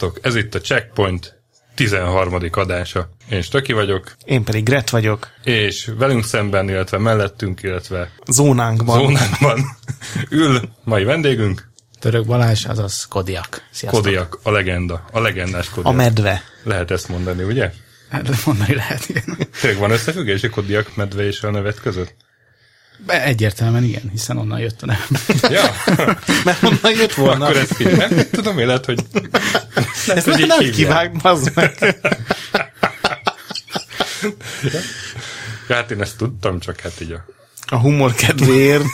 Sziasztok! Ez itt a Checkpoint 13. adása. Én Stöki vagyok. Én pedig Gret vagyok. És velünk szemben, illetve mellettünk, illetve zónánkban, zónánkban ül mai vendégünk. Török Balázs, azaz Kodiak. Sziasztok. Kodiak, a legenda, a legendás Kodiak. A medve. Lehet ezt mondani, ugye? Hát mondani lehet, igen. Tényleg van összefüggés a Kodiak medve és a nevet között? Be, egyértelműen igen, hiszen onnan jött a nevem. Ja. Mert onnan jött volna. Akkor ezt így nem tudom, élet, hogy... Ezt hogy nem kivág, bazd meg. hát én ezt tudtam, csak hát így a... A humor kedvéért.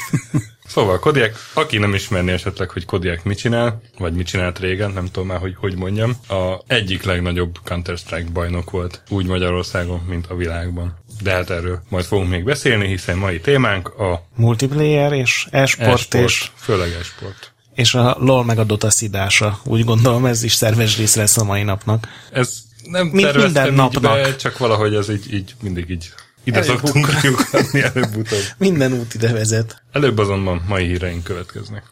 Szóval Kodiak, aki nem ismerné esetleg, hogy Kodiak mit csinál, vagy mit csinált régen, nem tudom már, hogy hogy mondjam, a egyik legnagyobb Counter-Strike bajnok volt, úgy Magyarországon, mint a világban. De hát erről majd fogunk még beszélni, hiszen mai témánk a... Multiplayer és e-sport, e-sport és... Főleg e-sport. És a LOL meg a Dota szidása. Úgy gondolom ez is szerves rész lesz a mai napnak. Ez nem Mint minden napnak. Be, csak valahogy ez így, így mindig így ide Elég szoktunk lyukadni előbb-utóbb. Minden út ide vezet. Előbb azonban mai híreink következnek.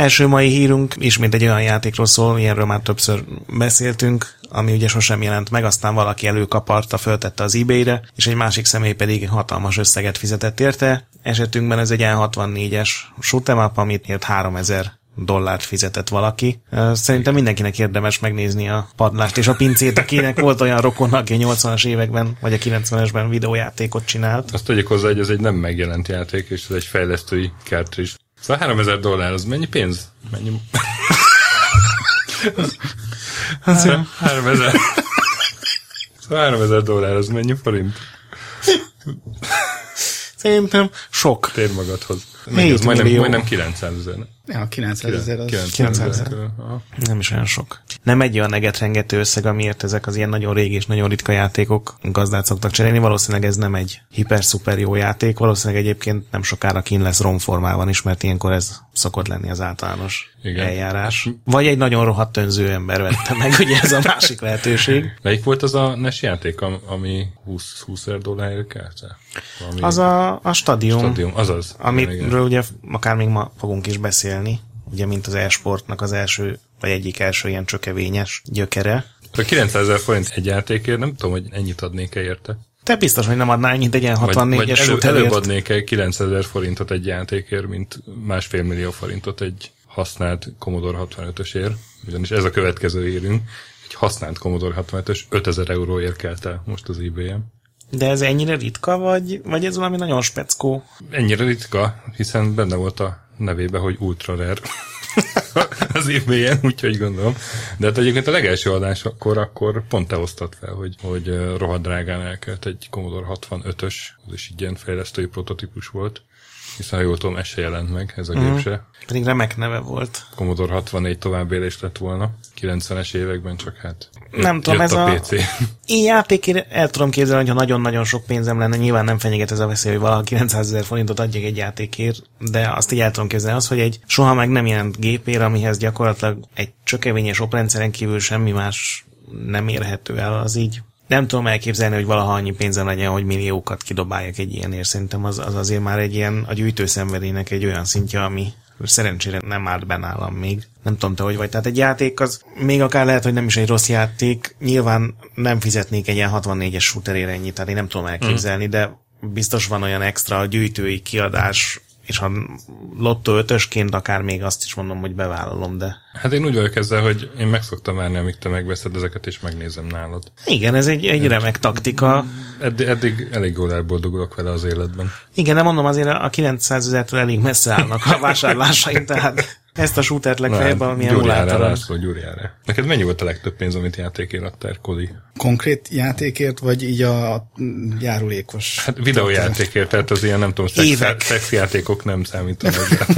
Első mai hírunk ismét egy olyan játékról szól, ilyenről már többször beszéltünk, ami ugye sosem jelent meg, aztán valaki előkaparta, föltette az eBay-re, és egy másik személy pedig hatalmas összeget fizetett érte. Esetünkben ez egy N64-es shoot'em amit ért 3000 dollárt fizetett valaki. Szerintem mindenkinek érdemes megnézni a padlást és a pincét, akinek volt olyan rokon, aki 80-as években vagy a 90-esben videójátékot csinált. Azt tegyük hozzá, hogy ez egy nem megjelent játék, és ez egy fejlesztői is. Szóval 3000 dollár, az mennyi pénz? Mennyi... az 3000. Szóval 3000 dollár, az mennyi forint? Szerintem sok. Tér magadhoz. Meg ez majdnem, majdnem 900 ezer. Ja, 900 ezer az. 900 ezer. Nem is olyan sok. Nem egy olyan negetrengető összeg, amiért ezek az ilyen nagyon régi és nagyon ritka játékok gazdát szoktak cserélni. Valószínűleg ez nem egy hiper-szuper jó játék. Valószínűleg egyébként nem sokára kín lesz romformában is, mert ilyenkor ez szokott lenni az általános Igen. eljárás. Vagy egy nagyon rohadt önző ember vette meg, ugye ez a másik lehetőség. Melyik volt az a NES játék, ami 20, 20 ezer dollárért kelte? Az a, a stadium. Stadium, azaz. Amiről ugye akár még ma fogunk is beszélni, ugye mint az e-sportnak az első, vagy egyik első ilyen csökevényes gyökere. A 900 ezer forint egy játékért, nem tudom, hogy ennyit adnék-e érte. Te biztos, hogy nem adnál ennyit egy ilyen 64-es elő, előbb adnék egy 900 forintot egy játékért, mint másfél millió forintot egy használt Commodore 65-ösért. Ugyanis ez a következő érünk. Egy használt Commodore 65-ös 5000 euróért kelt el most az eBay-en. De ez ennyire ritka, vagy, vagy ez valami nagyon speckó? Ennyire ritka, hiszen benne volt a nevébe, hogy ultra rare az évmélyen, úgyhogy gondolom. De hát egyébként a legelső adás akkor, akkor pont te hoztad fel, hogy, hogy rohadt drágán elkelt egy Commodore 65-ös, az is egy ilyen fejlesztői prototípus volt hiszen ha jól tudom, ez se jelent meg, ez a gép mm. se. Pedig remek neve volt. Commodore 64 továbbélés lett volna, 90-es években csak hát Nem tudom, ez a, a PC. Én játékért el tudom képzelni, hogy ha nagyon-nagyon sok pénzem lenne, nyilván nem fenyeget ez a veszély, hogy valaki 900 ezer forintot adjak egy játékért, de azt így el tudom képzelni, az, hogy egy soha meg nem jelent gépér, amihez gyakorlatilag egy csökevényes oprendszeren kívül semmi más nem érhető el, az így nem tudom elképzelni, hogy valaha annyi pénzem legyen, hogy milliókat kidobáljak egy ilyenért. Szerintem az, az azért már egy ilyen, a gyűjtőszenvedének egy olyan szintje, ami szerencsére nem állt bennálam még. Nem tudom te, hogy vagy. Tehát egy játék az még akár lehet, hogy nem is egy rossz játék. Nyilván nem fizetnék egy ilyen 64-es shooterére ennyit, tehát én nem tudom elképzelni, mm. de biztos van olyan extra gyűjtői kiadás, és ha lottó ötösként akár még azt is mondom, hogy bevállalom, de... Hát én úgy vagyok ezzel, hogy én meg szoktam várni, amíg te megveszed ezeket, és megnézem nálad. Igen, ez egy, egy remek taktika. Eddig, eddig elég jól elboldogulok vele az életben. Igen, de mondom, azért a 900 ezertől elég messze állnak a vásárlásaim, tehát ezt a shootert legfeljebb valami emulátoron. László, Gyuriára. Neked mennyi volt a legtöbb pénz, amit játékért adtál, Kodi? Konkrét játékért, vagy így a járulékos? Hát videójátékért, tehát az ilyen, nem tudom, szex, szex játékok nem számítanak.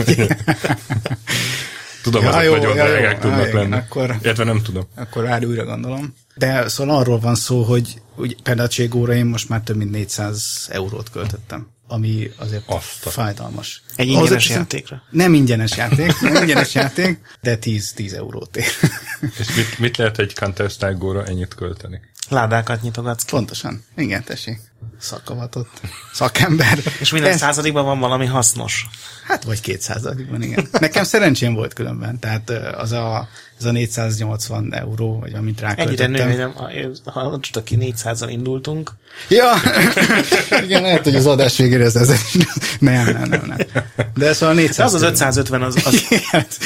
Tudom, ja, azok jó, nagyon ja, drágák jó, tudnak lenni. Akkor, Értve nem tudom. Akkor várj, újra gondolom. De szóval arról van szó, hogy úgy, például Cségóra én most már több mint 400 eurót költöttem ami azért Azt fájdalmas. Egy ingyenes Ahhoz, játékra? Nem ingyenes játék, nem ingyenes játék, de 10, 10 eurót ér. És mit, mit lehet egy counter ennyit költeni? Ládákat nyitogatsz ki. Pontosan. Igen, tessék. Szakavatott. Szakember. És minden Ez... századikban van valami hasznos. Hát vagy két századikban, igen. Nekem szerencsém volt különben. Tehát az a, az a 480 euró, vagy amit ráköltöttem. Egyre nő, nem, hallottak ki 400-al indultunk. Ja, igen, lehet, hogy az adás végére ez, ez nem, nem, nem, nem. De szóval 400. az az 550 az... az... Igen, hát,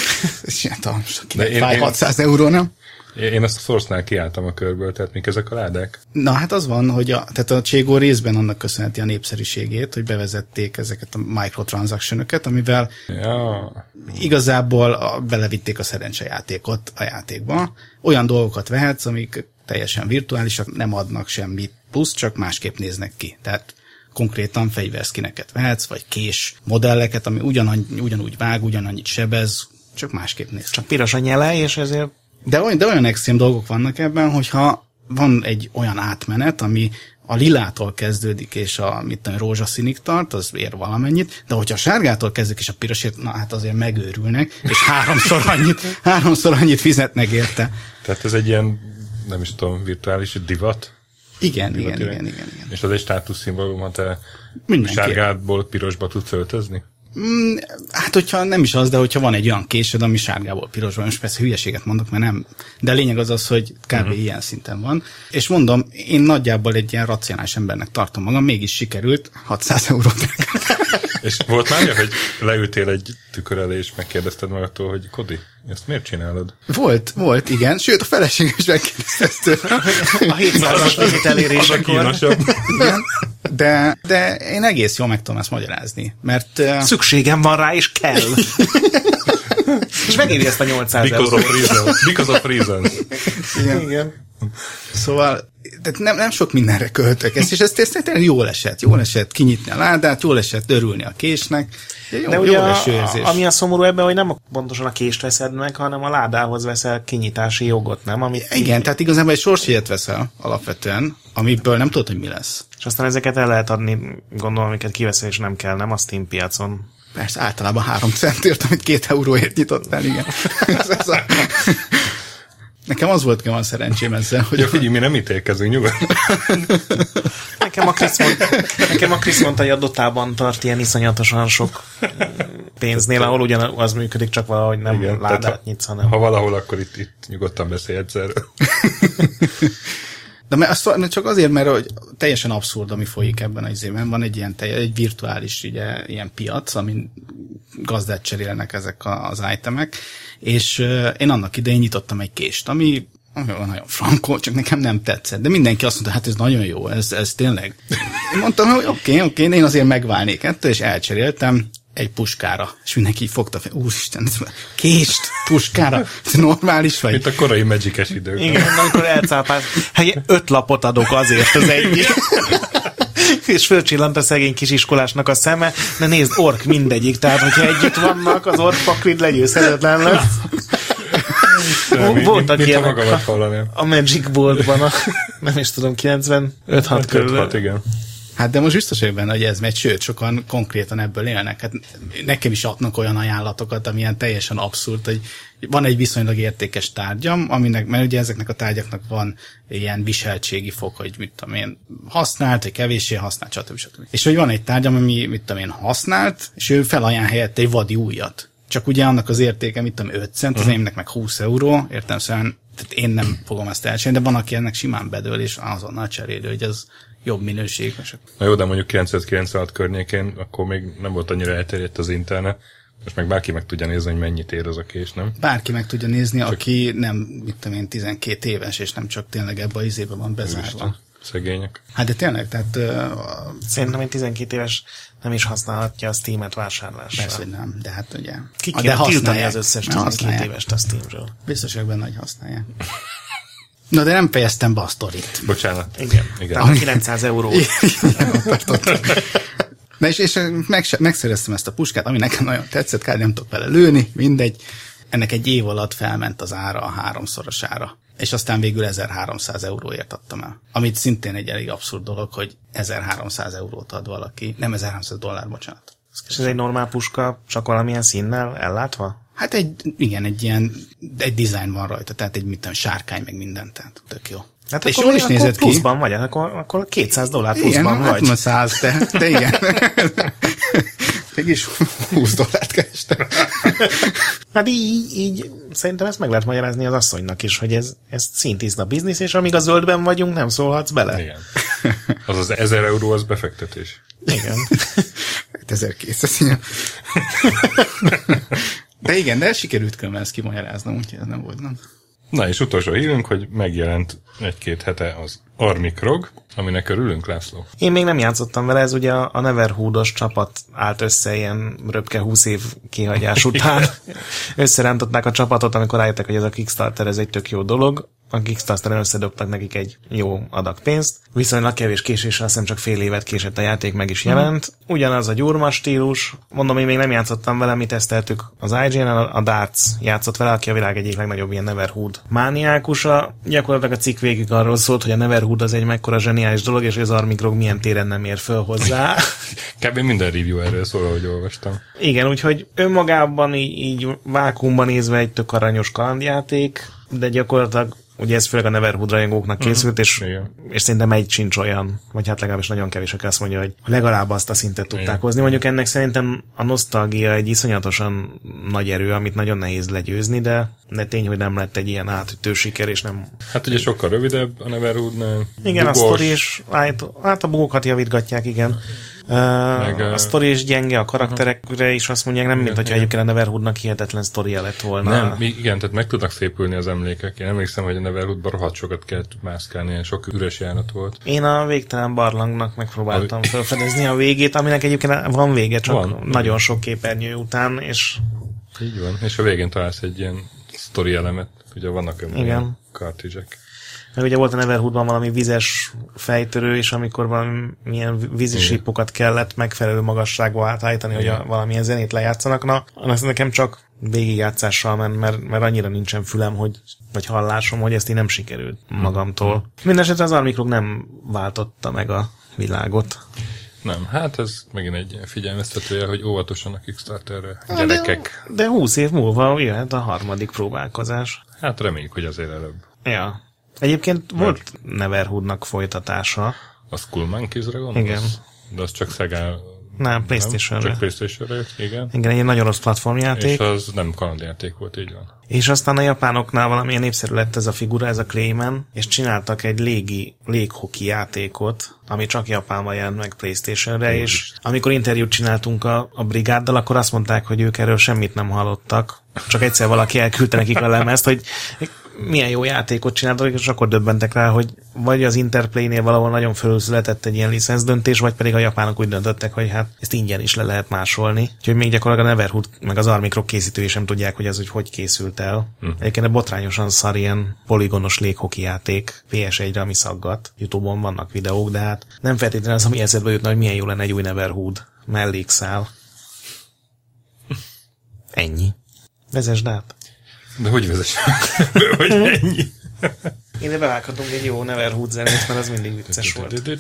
600 euró, nem? Én ezt a Source-nál kiálltam a körből, tehát mik ezek a ládák? Na hát az van, hogy a, tehát a Cségó részben annak köszönheti a népszerűségét, hogy bevezették ezeket a microtransaction amivel ja. igazából a, belevitték a szerencsejátékot a játékba. Olyan dolgokat vehetsz, amik teljesen virtuálisak, nem adnak semmit plusz, csak másképp néznek ki. Tehát konkrétan fegyverszkineket vehetsz, vagy kés modelleket, ami ugyan, ugyanúgy vág, ugyanannyit sebez, csak másképp néz. Csak piros a nyele, és ezért de olyan, de olyan extrém dolgok vannak ebben, hogyha van egy olyan átmenet, ami a lilától kezdődik, és a mit tudom, rózsaszínig tart, az ér valamennyit, de hogyha a sárgától kezdődik, és a pirosért, na hát azért megőrülnek, és háromszor annyit, háromszor annyit fizetnek érte. Tehát ez egy ilyen, nem is tudom, virtuális divat? Igen, divat igen, igen, igen, igen, És az egy státuszszimbólum, ha te sárgátból pirosba tudsz öltözni? Mm, hát, hogyha nem is az, de hogyha van egy olyan késed, ami sárgából pirosban, most persze hülyeséget mondok, mert nem. De a lényeg az az, hogy kb. Uh-huh. ilyen szinten van. És mondom, én nagyjából egy ilyen racionális embernek tartom magam, mégis sikerült 600 eurót. és volt már hogy leültél egy tükör elé, és megkérdezted magadtól, hogy Kodi, ezt miért csinálod? Volt, volt, igen. Sőt, a feleség is megkérdezte. a 700-as limit elérésekor. Igen. De, de én egész jól meg tudom ezt magyarázni, mert... Uh... Szükségem van rá, és kell. és megéri ezt a 800 Because eurót. Of reason. Because of reasons. Igen. Igen. Szóval tehát nem, nem sok mindenre költök ezt, és ezt, ezt tényleg jól esett. Jól esett kinyitni a ládát, jól esett örülni a késnek. Jó, De ugye a, ami a szomorú ebben, hogy nem pontosan a kést veszed meg, hanem a ládához veszel kinyitási jogot, nem? Amit Igen, tehát igazából egy sorsjegyet veszel alapvetően, amiből nem tudod, hogy mi lesz. És aztán ezeket el lehet adni, gondolom, amiket kiveszel, és nem kell, nem a Steam piacon. Persze, általában három centért, amit két euróért nyitottál, igen. ez, ez a... Nekem az volt van szerencsém ezzel, hogy... Ja, figyelj, mi nem ítélkezünk nyugodtan. nekem a Krisz mondta, nekem a Krisz mondta, hogy a dotában tart ilyen iszonyatosan sok pénznél, ahol ugyan az működik, csak valahogy nem Igen, ládát nyitsz, hanem... Ha valahol, akkor itt, itt nyugodtan beszélj egyszer. De mert azt, csak azért, mert hogy teljesen abszurd, ami folyik ebben az évben. Van egy ilyen egy virtuális ugye, ilyen piac, amin gazdát cserélnek ezek az itemek, és én annak idején nyitottam egy kést, ami nagyon frankó, csak nekem nem tetszett. De mindenki azt mondta, hát ez nagyon jó, ez, ez tényleg. Én mondtam, hogy oké, okay, oké, okay, én azért megválnék ettől, és elcseréltem egy puskára. És mindenki így fogta fel, úristen, kést puskára, ez normális vagy? Mint a korai magic idők. Igen, amikor elcápált. Hát öt lapot adok azért az egyik. és fölcsillant a szegény kisiskolásnak a szeme, de nézd, ork mindegyik, tehát hogyha együtt vannak, az ork pakrid legyőzhetetlen lesz. Voltak ilyenek a, a Magic Boardban, a, nem is tudom, 95-6 körül. igen. Hát de most biztos vagyok benne, hogy ez megy, sőt, sokan konkrétan ebből élnek. Hát nekem is adnak olyan ajánlatokat, ami ilyen teljesen abszurd, hogy van egy viszonylag értékes tárgyam, aminek, mert ugye ezeknek a tárgyaknak van ilyen viseltségi fok, hogy mit tudom én, használt, vagy kevéssé használt, stb. stb. És hogy van egy tárgyam, ami mit tudom én, használt, és ő felajánl helyette egy vadi újat. Csak ugye annak az értéke, mit tudom, 5 cent, az uh-huh. émnek meg 20 euró, értem szóval tehát én nem fogom ezt elcsinálni, de van, aki ennek simán bedől, és azonnal cserélő, hogy az jobb minőség. Na jó, de mondjuk 996 környékén, akkor még nem volt annyira elterjedt az internet, most meg bárki meg tudja nézni, hogy mennyit ér az a kés, nem? Bárki meg tudja nézni, csak... aki nem, mit tudom én, 12 éves, és nem csak tényleg ebbe az izébe van bezárva. Isten, szegények. Hát de tényleg, tehát... Uh, Szerintem egy 12 éves nem is használhatja a Steam-et vásárlásra. Persze, hogy nem, de hát ugye... Ki kell tiltani az összes 12 évest a Steamről. Biztos vagyok benne, hogy használják. Na, de nem fejeztem be a sztorit. Bocsánat. Igen. Igen. Tehát 900 euró. Na és, és meg, megszereztem ezt a puskát, ami nekem nagyon tetszett, kár nem tudok vele lőni, mindegy. ennek egy év alatt felment az ára a háromszorosára. És aztán végül 1300 euróért adtam el. Amit szintén egy elég abszurd dolog, hogy 1300 eurót ad valaki. Nem 1300 dollár, bocsánat. És ez egy normál puska, csak valamilyen színnel ellátva? Hát egy, igen, egy ilyen, egy design van rajta, tehát egy mit tudom, sárkány, meg minden, tehát tök jó. Hát és jól is nézett ki. Pluszban vagy, akkor, akkor 200 dollár pluszban igen, vagy. Igen, hát 100, de, de igen. Mégis 20 dollárt kerestem. hát így, így szerintem ezt meg lehet magyarázni az asszonynak is, hogy ez, ez szintiszta biznisz, és amíg a zöldben vagyunk, nem szólhatsz bele. Igen. Az az 1000 euró, az befektetés. Igen. 1200, hát De igen, de sikerült különben ezt kimagyaráznom, úgyhogy ez nem volt, nem. Na és utolsó hírünk, hogy megjelent egy-két hete az Armikrog, aminek örülünk, László. Én még nem játszottam vele, ez ugye a Neverhood-os csapat állt össze ilyen röpke 20 év kihagyás után. Összerántották a csapatot, amikor rájöttek, hogy ez a Kickstarter ez egy tök jó dolog, a Kickstarter-en összedobtak nekik egy jó adag pénzt. Viszonylag kevés késéssel, azt hiszem csak fél évet késett a játék, meg is jelent. Ugyanaz a gyurma stílus. Mondom, én még nem játszottam vele, mi teszteltük az IGN, a Darts játszott vele, aki a világ egyik legnagyobb ilyen Neverhood mániákusa. Gyakorlatilag a cikk végig arról szólt, hogy a Neverhood az egy mekkora zseniális dolog, és az Armigrog milyen téren nem ér föl hozzá. Kb. minden review erről szól, ahogy olvastam. Igen, úgyhogy önmagában így, így vákumban nézve egy tök aranyos kalandjáték, de gyakorlatilag Ugye ez főleg a Neverhood rajongóknak mhm. készült, és, és szerintem egy sincs olyan, vagy hát legalábbis nagyon kevés, aki azt mondja, hogy legalább azt a szintet tudták Igen. hozni. Mondjuk ennek szerintem a nosztalgia egy iszonyatosan nagy erő, amit nagyon nehéz legyőzni, de, de tény, hogy nem lett egy ilyen átütő siker, és nem... Hát ugye sokkal rövidebb a Neverhoodnál. Igen, Dugos. a sztori is, hát, hát a bugokat javítgatják, igen. Meg, a sztori is gyenge, a karakterekre is azt mondják, nem, mint hogyha egyébként a Neverhoodnak hihetetlen sztoria lett volna. Nem, igen, tehát meg tudnak szépülni az emlékek. Én emlékszem, hogy a Neverhoodban rohadt sokat kellett mászkálni, ilyen sok üres járat volt. Én a végtelen barlangnak megpróbáltam a... felfedezni a végét, aminek egyébként van vége, csak van, nagyon igen. sok képernyő után, és... Így van, és a végén találsz egy ilyen sztori elemet, ugye vannak olyan kartizsek. Meg ugye volt a Neverhoodban valami vizes fejtörő, és amikor valamilyen vízisipokat kellett megfelelő magasságba átállítani, hogy a, valamilyen zenét lejátszanak. Na, az nekem csak végigjátszással ment, mert, mert annyira nincsen fülem, hogy, vagy hallásom, hogy ezt így nem sikerült hmm. magamtól. Mindenesetre az Armikrog nem váltotta meg a világot. Nem, hát ez megint egy figyelmeztetője, hogy óvatosan a Kickstarterre gyerekek. De, de 20 év múlva jöhet a harmadik próbálkozás. Hát reméljük, hogy azért előbb. Ja. Egyébként Mert... volt Neverhoodnak folytatása. A Skull Monkeys-re gondolsz? Igen. De az csak Sega nem, Playstation-re. Csak Playstation-re, igen. Igen, egy nagyon rossz platformjáték. És az nem kalandjáték volt, így van. És aztán a japánoknál valamilyen népszerű lett ez a figura, ez a Clayman, és csináltak egy légi, léghoki játékot, ami csak Japánban jelent meg Playstation-re, és is. amikor interjút csináltunk a, a brigáddal, akkor azt mondták, hogy ők erről semmit nem hallottak, csak egyszer valaki elküldte nekik a lemezt, hogy milyen jó játékot csináltak, és akkor döbbentek rá, hogy vagy az Interplay-nél valahol nagyon fölszületett egy ilyen licensz döntés, vagy pedig a japánok úgy döntöttek, hogy hát ezt ingyen is le lehet másolni. Úgyhogy még gyakorlatilag a Neverhood meg az Armicrog készítői sem tudják, hogy ez hogy, hogy készült el. Hm. Egyébként a botrányosan szar ilyen poligonos léghoki játék PS1-re, ami szaggat. Youtube-on vannak videók, de hát nem feltétlenül az, ami eszedbe jutna, hogy milyen jó lenne egy új Neverhood mellékszál. Ennyi. Vezesd át. De hogy vezess? hogy ennyi? Ide bevághatunk egy jó Neverhood zenét, mert az mindig vicces volt.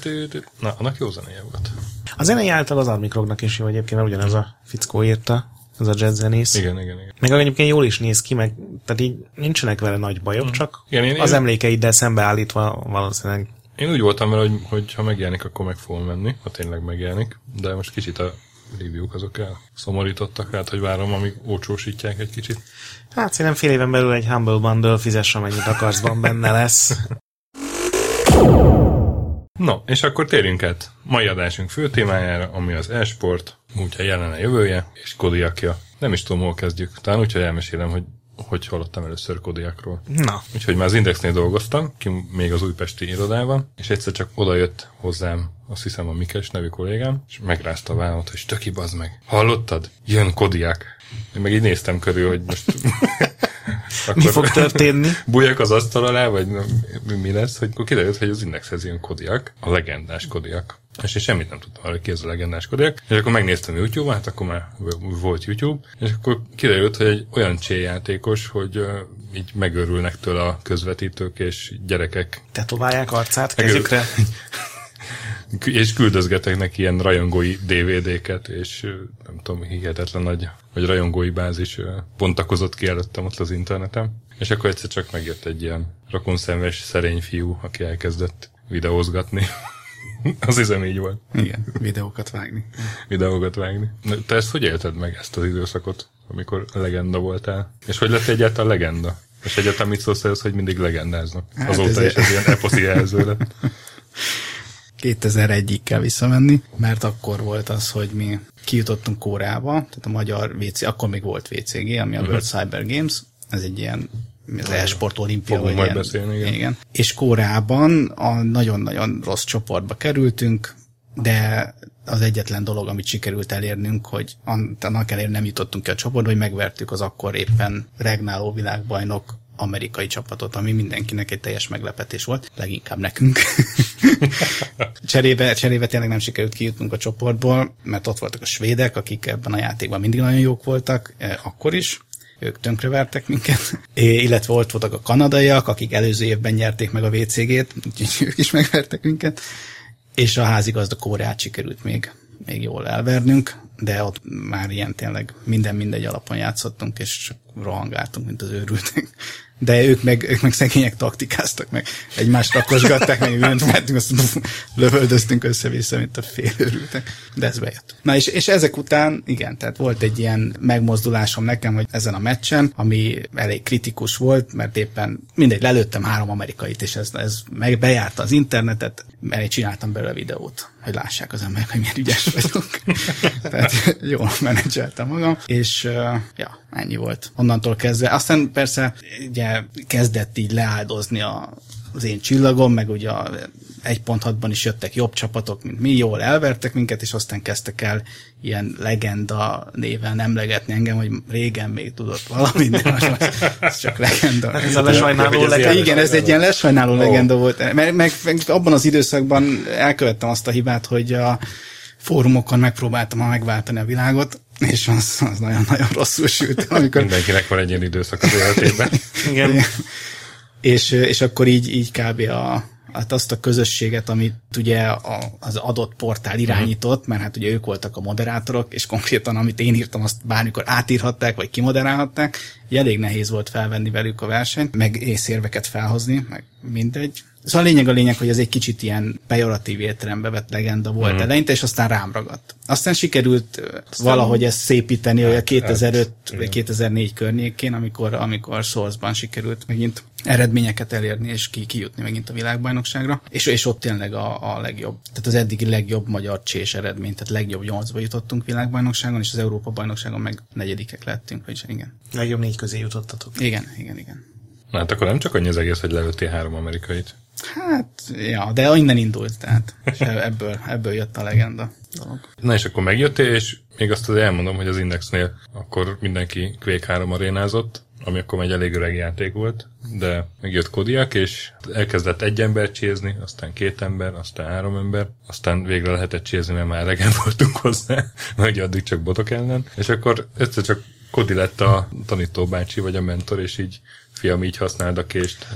Na, annak jó zenéje volt. A zenei által az Armikrognak is jó egyébként, mert ugyanez a fickó írta, az a jazz zenész. Igen, igen, igen. Meg egyébként jól is néz ki, meg tehát így nincsenek vele nagy bajok, mm. csak igen, én, az én... emlékeiddel szembeállítva valószínűleg én úgy voltam vele, hogy, hogy ha megjelenik, akkor meg fogom menni, ha tényleg megjelenik, de most kicsit a review-k azok el szomorítottak, hát hogy várom, amíg ócsósítják egy kicsit. Hát szerintem fél éven belül egy Humble Bundle fizess, amennyit akarsz, van benne lesz. No, és akkor térjünk át mai adásunk fő témájára, ami az e-sport, úgyhogy jelene jövője, és Kodiakja. Nem is tudom, hol kezdjük. Talán úgy, hogy elmesélem, hogy hogy hallottam először Kodiakról. Na. Úgyhogy már az Indexnél dolgoztam, ki még az újpesti irodában, és egyszer csak oda jött hozzám, azt hiszem a Mikes nevű kollégám, és megrázta a vállamat, hogy töki bazd meg. Hallottad? Jön Kodiak. Én meg így néztem körül, hogy most Akkor mi fog történni? Bújjak az asztal alá, vagy mi lesz, hogy akkor kiderült, hogy az Indexhez jön Kodiak, a legendás Kodiak. És én semmit nem tudtam hogy ki ez a legendás Kodiak, és akkor megnéztem YouTube-on, hát akkor már volt YouTube, és akkor kiderült, hogy egy olyan céljátékos, hogy uh, így megörülnek tőle a közvetítők és gyerekek. Tetoválják arcát kezükre? és küldözgetek neki ilyen rajongói DVD-ket, és nem tudom, hihetetlen nagy, vagy rajongói bázis pontakozott ki előttem ott az interneten. És akkor egyszer csak megjött egy ilyen rakonszenves, szerény fiú, aki elkezdett videózgatni. az hiszem így volt. Igen, videókat vágni. videókat vágni. Te ezt hogy élted meg, ezt az időszakot, amikor legenda voltál? És hogy lett egyáltalán legenda? És egyáltalán mit szólsz ehhez, hogy mindig legendáznak? Hát Azóta ez is ez ilyen eposzi jelző lett. 2001-ig kell visszamenni, mert akkor volt az, hogy mi kijutottunk Kóreába, tehát a magyar WC, akkor még volt WCG, ami a uh-huh. World Cyber Games, ez egy ilyen az e-sport olimpia. Fogunk majd ilyen, beszélni, igen. igen. És Kóreában a nagyon-nagyon rossz csoportba kerültünk, de az egyetlen dolog, amit sikerült elérnünk, hogy annak elérni nem jutottunk ki a csoportba, hogy megvertük az akkor éppen regnáló világbajnok amerikai csapatot, ami mindenkinek egy teljes meglepetés volt, leginkább nekünk. cserébe, cserébe tényleg nem sikerült kijutnunk a csoportból, mert ott voltak a svédek, akik ebben a játékban mindig nagyon jók voltak, eh, akkor is, ők tönkrevertek minket, é, illetve ott voltak a kanadaiak, akik előző évben nyerték meg a WCG-t, úgyhogy ők is megvertek minket, és a házigazda Kóreát sikerült még, még jól elvernünk, de ott már ilyen tényleg minden mindegy alapon játszottunk, és rohangáltunk, mint az őrültek de ők meg, ők meg szegények taktikáztak meg, egymást rakosgatták, meg mindent mentünk, azt lövöldöztünk össze-vissza, mint a félőrültek. De ez bejött. Na és, és ezek után, igen, tehát volt egy ilyen megmozdulásom nekem, hogy ezen a meccsen, ami elég kritikus volt, mert éppen mindegy, lelőttem három amerikait, és ez, ez meg bejárta az internetet, elég csináltam belőle videót hogy lássák az emberek, hogy milyen ügyes vagyok. Tehát jól menedzseltem magam, és ja, ennyi volt. Onnantól kezdve. Aztán persze ugye kezdett így leáldozni a, az én csillagom, meg ugye a 1.6-ban is jöttek jobb csapatok, mint mi, jól elvertek minket, és aztán kezdtek el ilyen legenda néven emlegetni engem, hogy régen még tudott valamit, de most ez csak legenda. Ez a lesajnáló legenda. Igen, ez egy ilyen lesajnáló oh. legenda volt. Meg, meg, meg abban az időszakban elkövettem azt a hibát, hogy a fórumokon megpróbáltam megváltani a világot, és az, az nagyon-nagyon rosszul sült. Amikor... Mindenkinek van egy ilyen időszak az életében. Igen. És, és akkor így, így kb. a, hát azt a közösséget, amit ugye a, az adott portál irányított, mert hát ugye ők voltak a moderátorok, és konkrétan amit én írtam, azt bármikor átírhatták, vagy kimoderálhatták, elég nehéz volt felvenni velük a versenyt, meg észérveket felhozni, meg mindegy. Szóval a lényeg a lényeg, hogy ez egy kicsit ilyen pejoratív értelembe vett legenda volt mm. eleinte, és aztán rám ragadt. Aztán sikerült aztán valahogy ezt szépíteni, hogy a 2005 hát, vagy 2004 környékén, amikor, amikor Source-ban sikerült megint eredményeket elérni, és ki, kijutni megint a világbajnokságra, és, és ott tényleg a, a legjobb, tehát az eddigi legjobb magyar csés eredmény, tehát legjobb nyolcba jutottunk világbajnokságon, és az Európa bajnokságon meg negyedikek lettünk, vagyis igen. Legjobb négy közé jutottatok. Igen, igen, igen. Na hát akkor nem csak annyi az egész, hogy lelőttél három amerikait. Hát, ja, de innen indult, tehát és ebből, ebből jött a legenda. Na és akkor megjöttél, és még azt azért elmondom, hogy az Indexnél akkor mindenki Quake 3 arénázott, ami akkor egy elég öreg játék volt, de megjött Kodiak, és elkezdett egy ember csézni, aztán két ember, aztán három ember, aztán végre lehetett csézni, mert már elegen voltunk hozzá, mert addig csak botok ellen, és akkor egyszer csak Kodi lett a tanítóbácsi, vagy a mentor, és így fiam, így használd a kést.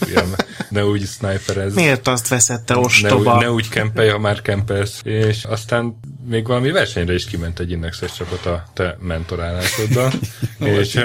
Fiam, ne úgy sniperez. Miért azt veszed te ostoba? Ne, úgy, ne úgy kempelj, ha már kempelsz. És aztán még valami versenyre is kiment egy indexes csapat a te mentorálásoddal. és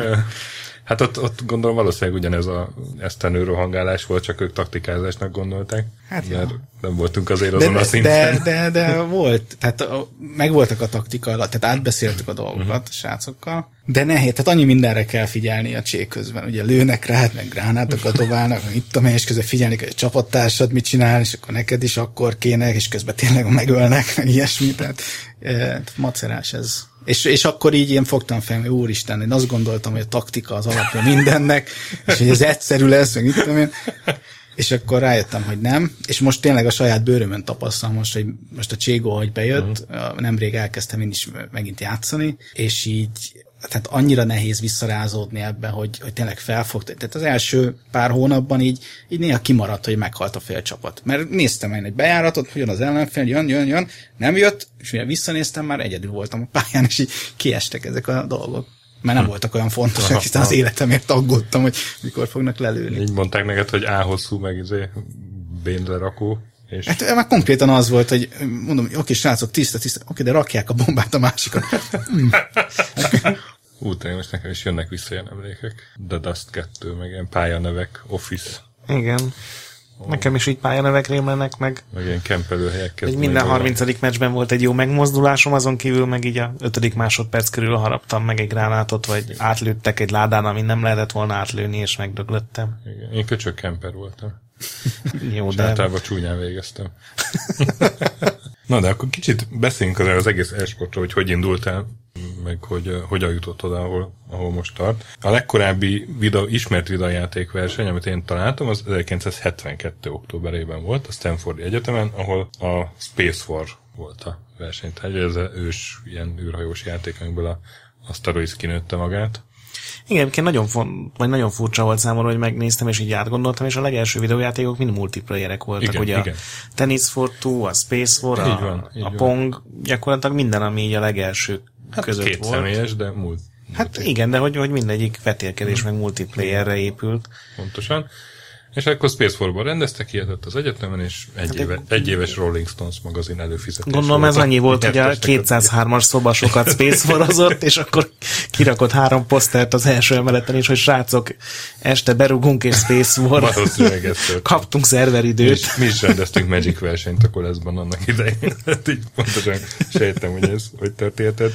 Hát ott, ott gondolom valószínűleg ugyanez a esztenő rohangálás volt, csak ők taktikázásnak gondolták. Hát mert ja. nem voltunk azért azon de, a szinten. De, de, de volt, tehát a, megvoltak a taktika alatt, tehát átbeszéltük a dolgokat uh-huh. a srácokkal, de nehéz, tehát annyi mindenre kell figyelni a csék közben. Ugye lőnek rád, meg gránátokat dobálnak, meg itt a és közben figyelni, hogy a csapattársad mit csinál, és akkor neked is akkor kéne, és közben tényleg megölnek, meg ilyesmi, tehát e, macerás ez. És, és akkor így én fogtam fel, hogy úristen, én azt gondoltam, hogy a taktika az alapja mindennek, és hogy ez egyszerű lesz, meg mit tudom én. És akkor rájöttem, hogy nem, és most tényleg a saját bőrömön tapasztalom most, hogy most a Cségó, hogy bejött, uh-huh. nemrég elkezdtem én is megint játszani, és így tehát annyira nehéz visszarázódni ebbe, hogy, hogy tényleg felfog. Tehát az első pár hónapban így, így néha kimaradt, hogy meghalt a fél csapat. Mert néztem én egy bejáratot, hogy jön az ellenfél, jön, jön, jön, nem jött, és mire visszanéztem, már egyedül voltam a pályán, és így kiestek ezek a dolgok. Mert nem hm. voltak olyan fontosak, hiszen az életemért aggódtam, hogy mikor fognak lelőni. Így mondták neked, hogy A hosszú, meg izé bénre rakó. És... Hát már konkrétan az volt, hogy mondom, oké, srácok, tiszta, tiszta, oké, de rakják a bombát a másikon. Ú, most nekem is jönnek vissza ilyen emlékek. The Dust 2, meg ilyen pályanevek, Office. Igen. Oh. Nekem is így pályanevek rémlenek meg. Meg ilyen kempelőhelyek. Egy minden 30. meccsben volt egy jó megmozdulásom, azon kívül meg így a 5. másodperc körül haraptam meg egy gránátot, vagy átlőttek egy ládán, ami nem lehetett volna átlőni, és megdöglöttem. Igen. Én köcsök kemper voltam. Jó, de... általában csúnyán végeztem. Na, de akkor kicsit beszéljünk az egész esportról, hogy hogy indultál, meg hogy hogyan jutott oda, ahol, ahol most tart. A legkorábbi videó, ismert videójátékverseny, amit én találtam, az 1972. októberében volt a Stanfordi Egyetemen, ahol a Space War volt a verseny. Tehát ez az ős ilyen űrhajós játék, amiből a Asteroids kinőtte magát. Igen, egyébként nagyon, vagy nagyon furcsa volt számomra, hogy megnéztem, és így átgondoltam, és a legelső videójátékok mind multiplayerek voltak. Igen, ugye igen. a Tennis for Two, a Space War, a, van, a Pong, gyakorlatilag minden, ami így a legelső hát között két volt. személyes, de múlt. Hát igen, de hogy, hogy mindegyik vetélkedés hmm. meg multiplayerre épült. Pontosan. És akkor Space Force-ban rendeztek, kiadott az egyetemen, és egy, hát éve, egy éves Rolling Stones magazin előfizetés Gondolom volt, ez annyi volt, hogy a 203-as szobasokat Space Force és akkor kirakott három posztert az első emeleten is, hogy srácok, este berugunk és Space War. Kaptunk szerveridőt. És mi is rendeztünk Magic versenyt a koleszban annak idején. Hát így pontosan sejtem, hogy ez hogy történtett.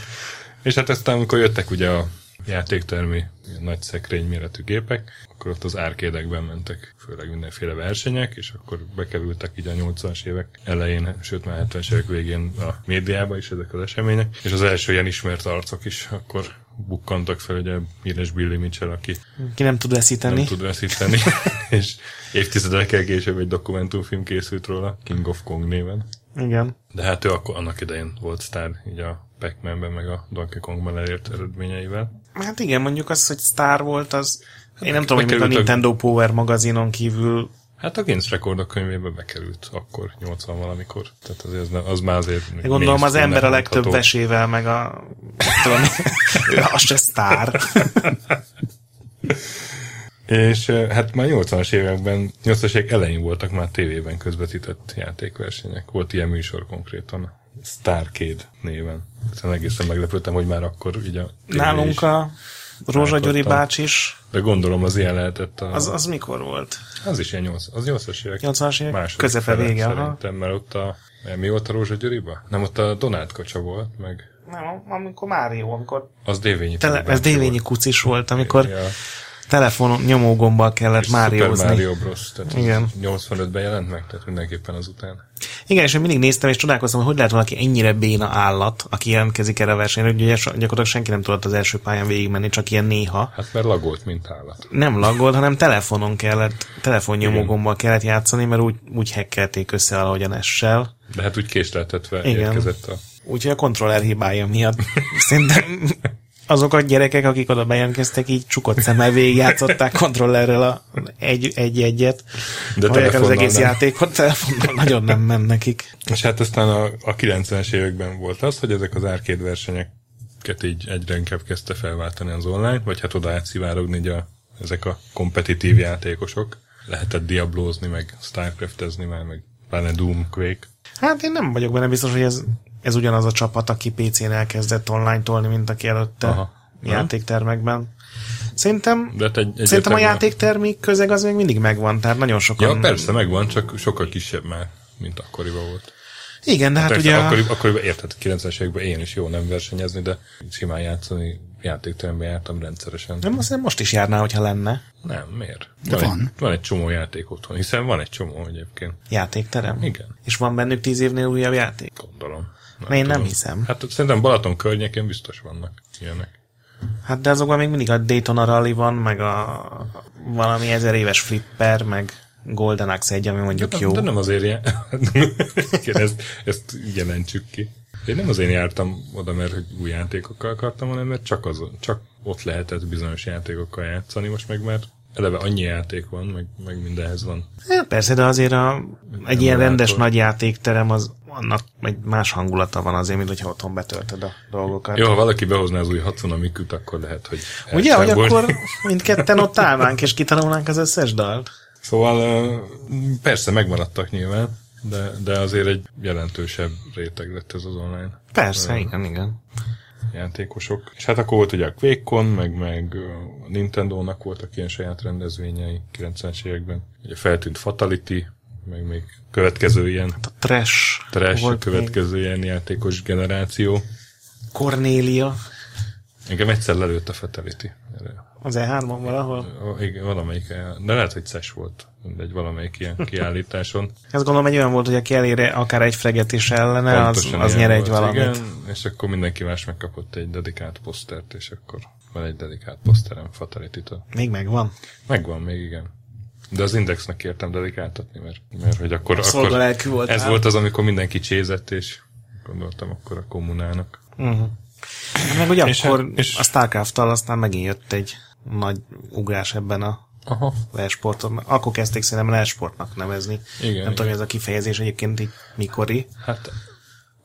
És hát aztán, amikor jöttek ugye a játéktermi nagy szekrény méretű gépek, akkor ott az árkédekben mentek főleg mindenféle versenyek, és akkor bekerültek így a 80-as évek elején, sőt már 70-es évek végén a médiába is ezek az események, és az első ilyen ismert arcok is akkor bukkantak fel, ugye Híres Billy Mitchell, aki ki nem tud veszíteni. Nem tud veszíteni, és évtizedekkel később egy dokumentumfilm készült róla, King of Kong néven. Igen. De hát ő akkor annak idején volt sztár, így a pac meg a Donkey Kongban elért eredményeivel. Hát igen, mondjuk az, hogy sztár volt, az hát én nem tudom, hogy a Nintendo Power magazinon kívül Hát a Guinness rekordok könyvébe bekerült akkor, 80 valamikor. Tehát az, az, az már azért... Én gondolom az ember a legtöbb ható. vesével, meg a... Tudom, az se sztár. És hát már 80-as években, 80-as évek elején voltak már tévében közvetített játékversenyek. Volt ilyen műsor konkrétan, Starcade néven. Szóval egészen meglepődtem, hogy már akkor így a Nálunk a Rózsa Gyuri bács is. De gondolom az ilyen lehetett. A... Az, az mikor volt? Az is ilyen 8, az 80-as évek. 80-as évek? Közepe vége, Szerintem, mert ott a... Mi volt a Rózsa Gyuriba? Nem, ott a Donát kacsa volt, meg... Nem, amikor Mário, amikor... Az Dévényi. Tele, ez Dévényi kucis volt, amikor... Ja telefonon nyomógombbal kellett Máriózni. Super Mario Bros. Tehát Igen. 85-ben jelent meg, tehát mindenképpen azután. Igen, és én mindig néztem, és csodálkoztam, hogy hogy lehet valaki ennyire béna állat, aki jelentkezik erre a versenyre, hogy ugye gyakorlatilag senki nem tudott az első pályán végigmenni, csak ilyen néha. Hát mert lagolt, mint állat. Nem lagolt, hanem telefonon kellett, telefonnyomógommal kellett játszani, mert úgy, úgy hekkelték össze valahogyan essel. De hát úgy késleltetve Igen. érkezett a... Úgyhogy a kontroller hibája miatt szerintem azok a gyerekek, akik oda bejelentkeztek, így csukott szemmel végigjátszották kontrollerrel a egy-egyet. De az egész nem. játékot, telefonnal nagyon nem ment nekik. És hát aztán a, a 90-es években volt az, hogy ezek az arcade versenyeket így egyre inkább kezdte felváltani az online, vagy hát oda átszivárogni a, ezek a kompetitív játékosok. Lehetett diablózni, meg Starcraftezni már, meg pláne Doom, Quake. Hát én nem vagyok benne biztos, hogy ez ez ugyanaz a csapat, aki PC-n elkezdett online tolni, mint aki előtte Aha. játéktermekben. Szerintem, De egy, egy szerintem a játéktermi közeg az még mindig megvan, tehát nagyon sokan... Ja, persze megvan, csak sokkal kisebb már, mint akkoriban volt. Igen, de hát, hát ugye... Akkoriban, akkoriban érted, 90-es években én is jó nem versenyezni, de simán játszani játékteremben jártam rendszeresen. Nem, azt most is járná, hogyha lenne. Nem, miért? De van. van. Egy, van egy csomó játék otthon, hiszen van egy csomó egyébként. Játékterem? Igen. És van bennük tíz évnél újabb játék? Gondolom. Nem én tudom. nem hiszem. Hát szerintem Balaton környékén biztos vannak ilyenek. Hát de azokban még mindig a Daytona Rally van, meg a valami ezer éves flipper, meg Golden Axe egy, ami mondjuk de, jó. De nem azért ilyen. ezt, ezt jelentsük ki. Én nem azért jártam oda, mert hogy új játékokkal akartam, hanem mert csak, az, csak ott lehetett bizonyos játékokkal játszani, most meg már eleve annyi játék van, meg, meg mindenhez van. Ja, persze, de azért a, egy ilyen rendes nagy játékterem az annak egy más hangulata van azért, mint hogyha otthon betöltöd a dolgokat. Jó, ha valaki behozná az új Hatsune Mikut, akkor lehet, hogy Ugye, hogy akkor mindketten ott állnánk, és kitanulnánk az összes dalt. Szóval persze megmaradtak nyilván, de, de azért egy jelentősebb réteg lett ez az online. Persze, uh, igen, igen. Játékosok. És hát akkor volt ugye a QuakeCon, meg, meg Nintendo-nak voltak ilyen saját rendezvényei 90-es években. Ugye feltűnt Fatality, meg még következő ilyen... Hát a Trash. Trash, a következő még. ilyen játékos generáció. Cornélia. Engem egyszer lelőtt a Fatality. Az E3-on valahol? Igen, valamelyik, de lehet, hogy CES volt, egy valamelyik ilyen kiállításon. Ezt gondolom egy olyan volt, hogy aki elér akár egy fregetés ellene, az, az nyer egy valamit. Igen, és akkor mindenki más megkapott egy dedikált posztert, és akkor van egy dedikált poszterem Fatality-től. Még megvan? Megvan még, igen. De az Indexnek kértem dedikáltatni, mert, mert hogy akkor, a akkor volt ez volt az, amikor mindenki csézett, és gondoltam akkor a kommunának. Uh-huh. Meg ugye és akkor hát- és a Starcraft-tal aztán megint jött egy nagy ugrás ebben a Aha. lesporton. Akkor kezdték szerintem lesportnak nevezni. Igen, nem igen. tudom, ez a kifejezés egyébként így mikori. Hát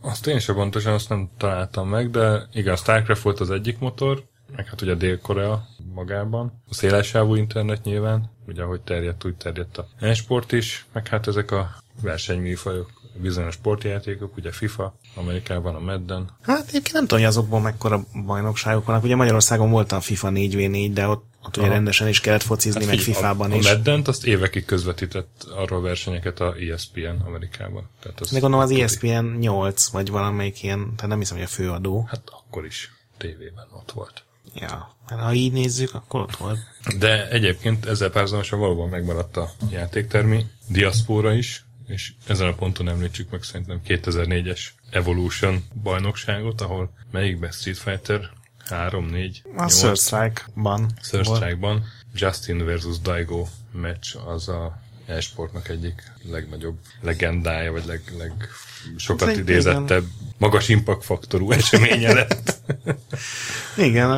azt én sem pontosan azt nem találtam meg, de igen, Starcraft volt az egyik motor, meg hát ugye Dél-Korea magában, a szélessávú internet nyilván, ugye ahogy terjedt, úgy terjedt a e-sport is, meg hát ezek a versenyműfajok, bizonyos sportjátékok, ugye FIFA, Amerikában a Madden. Hát egyébként nem tudom, hogy azokból mekkora bajnokságok vannak. Ugye Magyarországon volt a FIFA 4v4, de ott, ott ugye rendesen is kellett focizni, hát meg FIFA-ban a, is. A Madden-t azt évekig közvetített arról versenyeket a ESPN Amerikában. Tehát az de gondolom az ESPN 8, vagy valamelyik ilyen, tehát nem hiszem, hogy a főadó. Hát akkor is tévében ott volt. Ja, ha így nézzük, akkor ott volt. De egyébként ezzel párhuzamosan valóban megmaradt a játéktermi diaszpóra is, és ezen a ponton említsük meg szerintem 2004-es Evolution bajnokságot, ahol melyikben Street Fighter 3, 4, A 8, Third Strike-ban. Third Strike-ban Justin versus Daigo match az a e-sportnak egyik legnagyobb legendája, vagy leg, leg sokat hát, idézettebb, igen. magas impact faktorú eseménye lett. igen,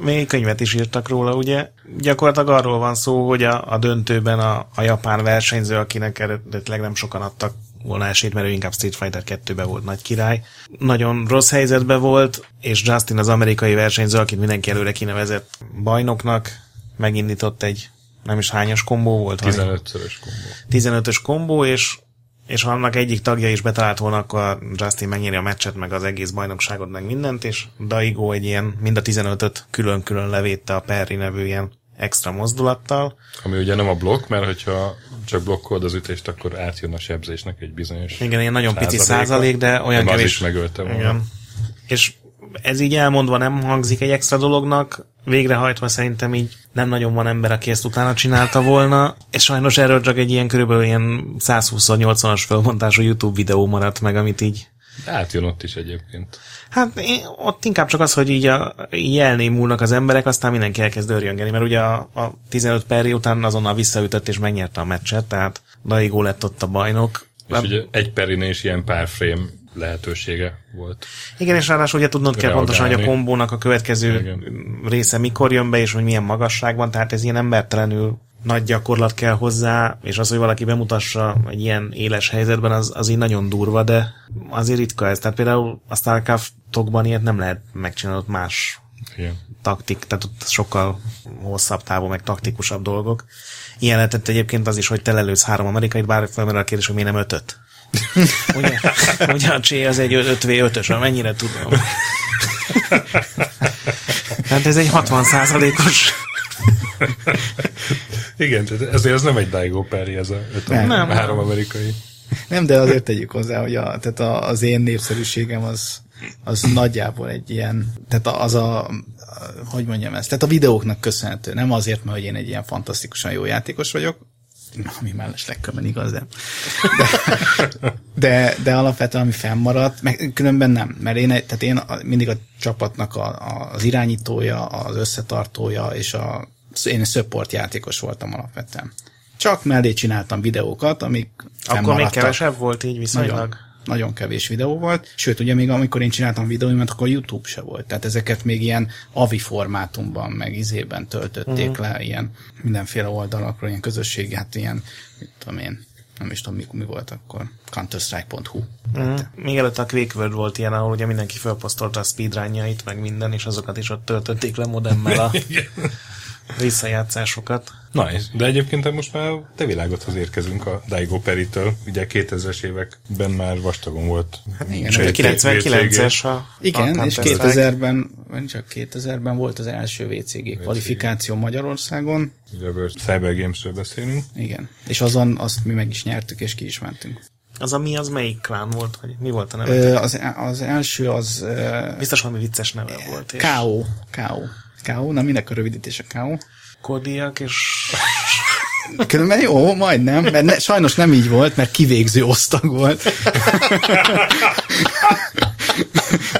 még könyvet is írtak róla, ugye. Gyakorlatilag arról van szó, hogy a, a döntőben a, a japán versenyző, akinek eredetileg nem sokan adtak volna esélyt, mert ő inkább Street Fighter 2-ben volt nagy király. Nagyon rossz helyzetben volt, és Justin az amerikai versenyző, akit mindenki előre kinevezett bajnoknak, megindított egy nem is hányas kombó volt? 15-szörös kombó. 15-ös kombó, és és ha annak egyik tagja is betalált volna, akkor Justin megnyeri a meccset, meg az egész bajnokságot, meg mindent, és Daigo egy ilyen, mind a 15-öt külön-külön levédte a Perry nevű ilyen extra mozdulattal. Ami ugye nem a blokk, mert hogyha csak blokkolod az ütést, akkor átjön a sebzésnek egy bizonyos Igen, ilyen nagyon pici százalék, de olyan de kevés. is megölte volna. Igen. És ez így elmondva nem hangzik egy extra dolognak, végrehajtva szerintem így nem nagyon van ember, aki ezt utána csinálta volna, és sajnos erről csak egy ilyen körülbelül ilyen 120-80-as felbontású YouTube videó maradt meg, amit így Átjön ott is egyébként. Hát én, ott inkább csak az, hogy így, a, múlnak az emberek, aztán mindenki elkezd örjöngeni, mert ugye a, a 15 perri után azonnal visszaütött és megnyerte a meccset, tehát Daigo lett ott a bajnok. És De... ugye egy perinél is ilyen pár frame lehetősége volt. Igen, és ráadásul ugye tudnod kell pontosan, hogy a kombónak a következő Igen. része mikor jön be, és hogy milyen magasságban, tehát ez ilyen embertelenül nagy gyakorlat kell hozzá, és az, hogy valaki bemutassa egy ilyen éles helyzetben, az, az így nagyon durva, de azért ritka ez. Tehát például a StarCraft-okban ilyet nem lehet megcsinálni, ott más Igen. taktik, tehát ott sokkal hosszabb távú, meg taktikusabb dolgok. Ilyen lehetett egyébként az is, hogy te lelősz három amerikait, bár felmerül a kérdés, hogy miért nem ötöt. Ugye, ugye a Csé az egy 5v5-ös, mennyire tudom. Tehát ez egy 60 százalékos. Igen, ezért ez nem egy Daigo Perry, ez a, nem, nem, három amerikai. Nem, de azért tegyük hozzá, hogy a, tehát a, az én népszerűségem az, az nagyjából egy ilyen, tehát az a, hogy mondjam ezt, tehát a videóknak köszönhető, nem azért, mert hogy én egy ilyen fantasztikusan jó játékos vagyok, ami mellesleg kömön igaz, de, de, de, de alapvetően ami fennmaradt, meg különben nem, mert én, tehát én mindig a csapatnak a, a, az irányítója, az összetartója, és a, én support játékos voltam alapvetően. Csak mellé csináltam videókat, amik Akkor még kevesebb volt így viszonylag? Nagyon, nagyon kevés videó volt, sőt, ugye még amikor én csináltam videóimat, akkor YouTube se volt, tehát ezeket még ilyen avi formátumban, meg izében töltötték uh-huh. le, ilyen mindenféle oldalakról, ilyen közösségi, hát ilyen, mit tudom én, nem is tudom, mi, mi volt akkor, counterstrike.hu. Mm. Még előtt a QuakeWorld volt ilyen, ahol ugye mindenki felposztolta a speedrunjait, meg minden, és azokat is ott töltötték le modemmel a visszajátszásokat. Na, de egyébként most már te világodhoz érkezünk a Daigo Peritől. Ugye 2000-es években már vastagon volt. Hát igen, 99-es a Igen, a és 2000-ben, vagy csak 2000-ben volt az első VCG, VCG. kvalifikáció Magyarországon. Ugye a Cyber Games-ről beszélünk. Igen, és azon azt mi meg is nyertük, és ki is mentünk. Az a mi, az melyik klán volt? Vagy mi volt a neve? Ö, az, az első az... Biztos valami vicces neve volt. És... K.O. K.O. K.O. Na, minek a rövidítése K.O.? Kodiak és... Különben jó, majdnem, mert ne, sajnos nem így volt, mert kivégző osztag volt.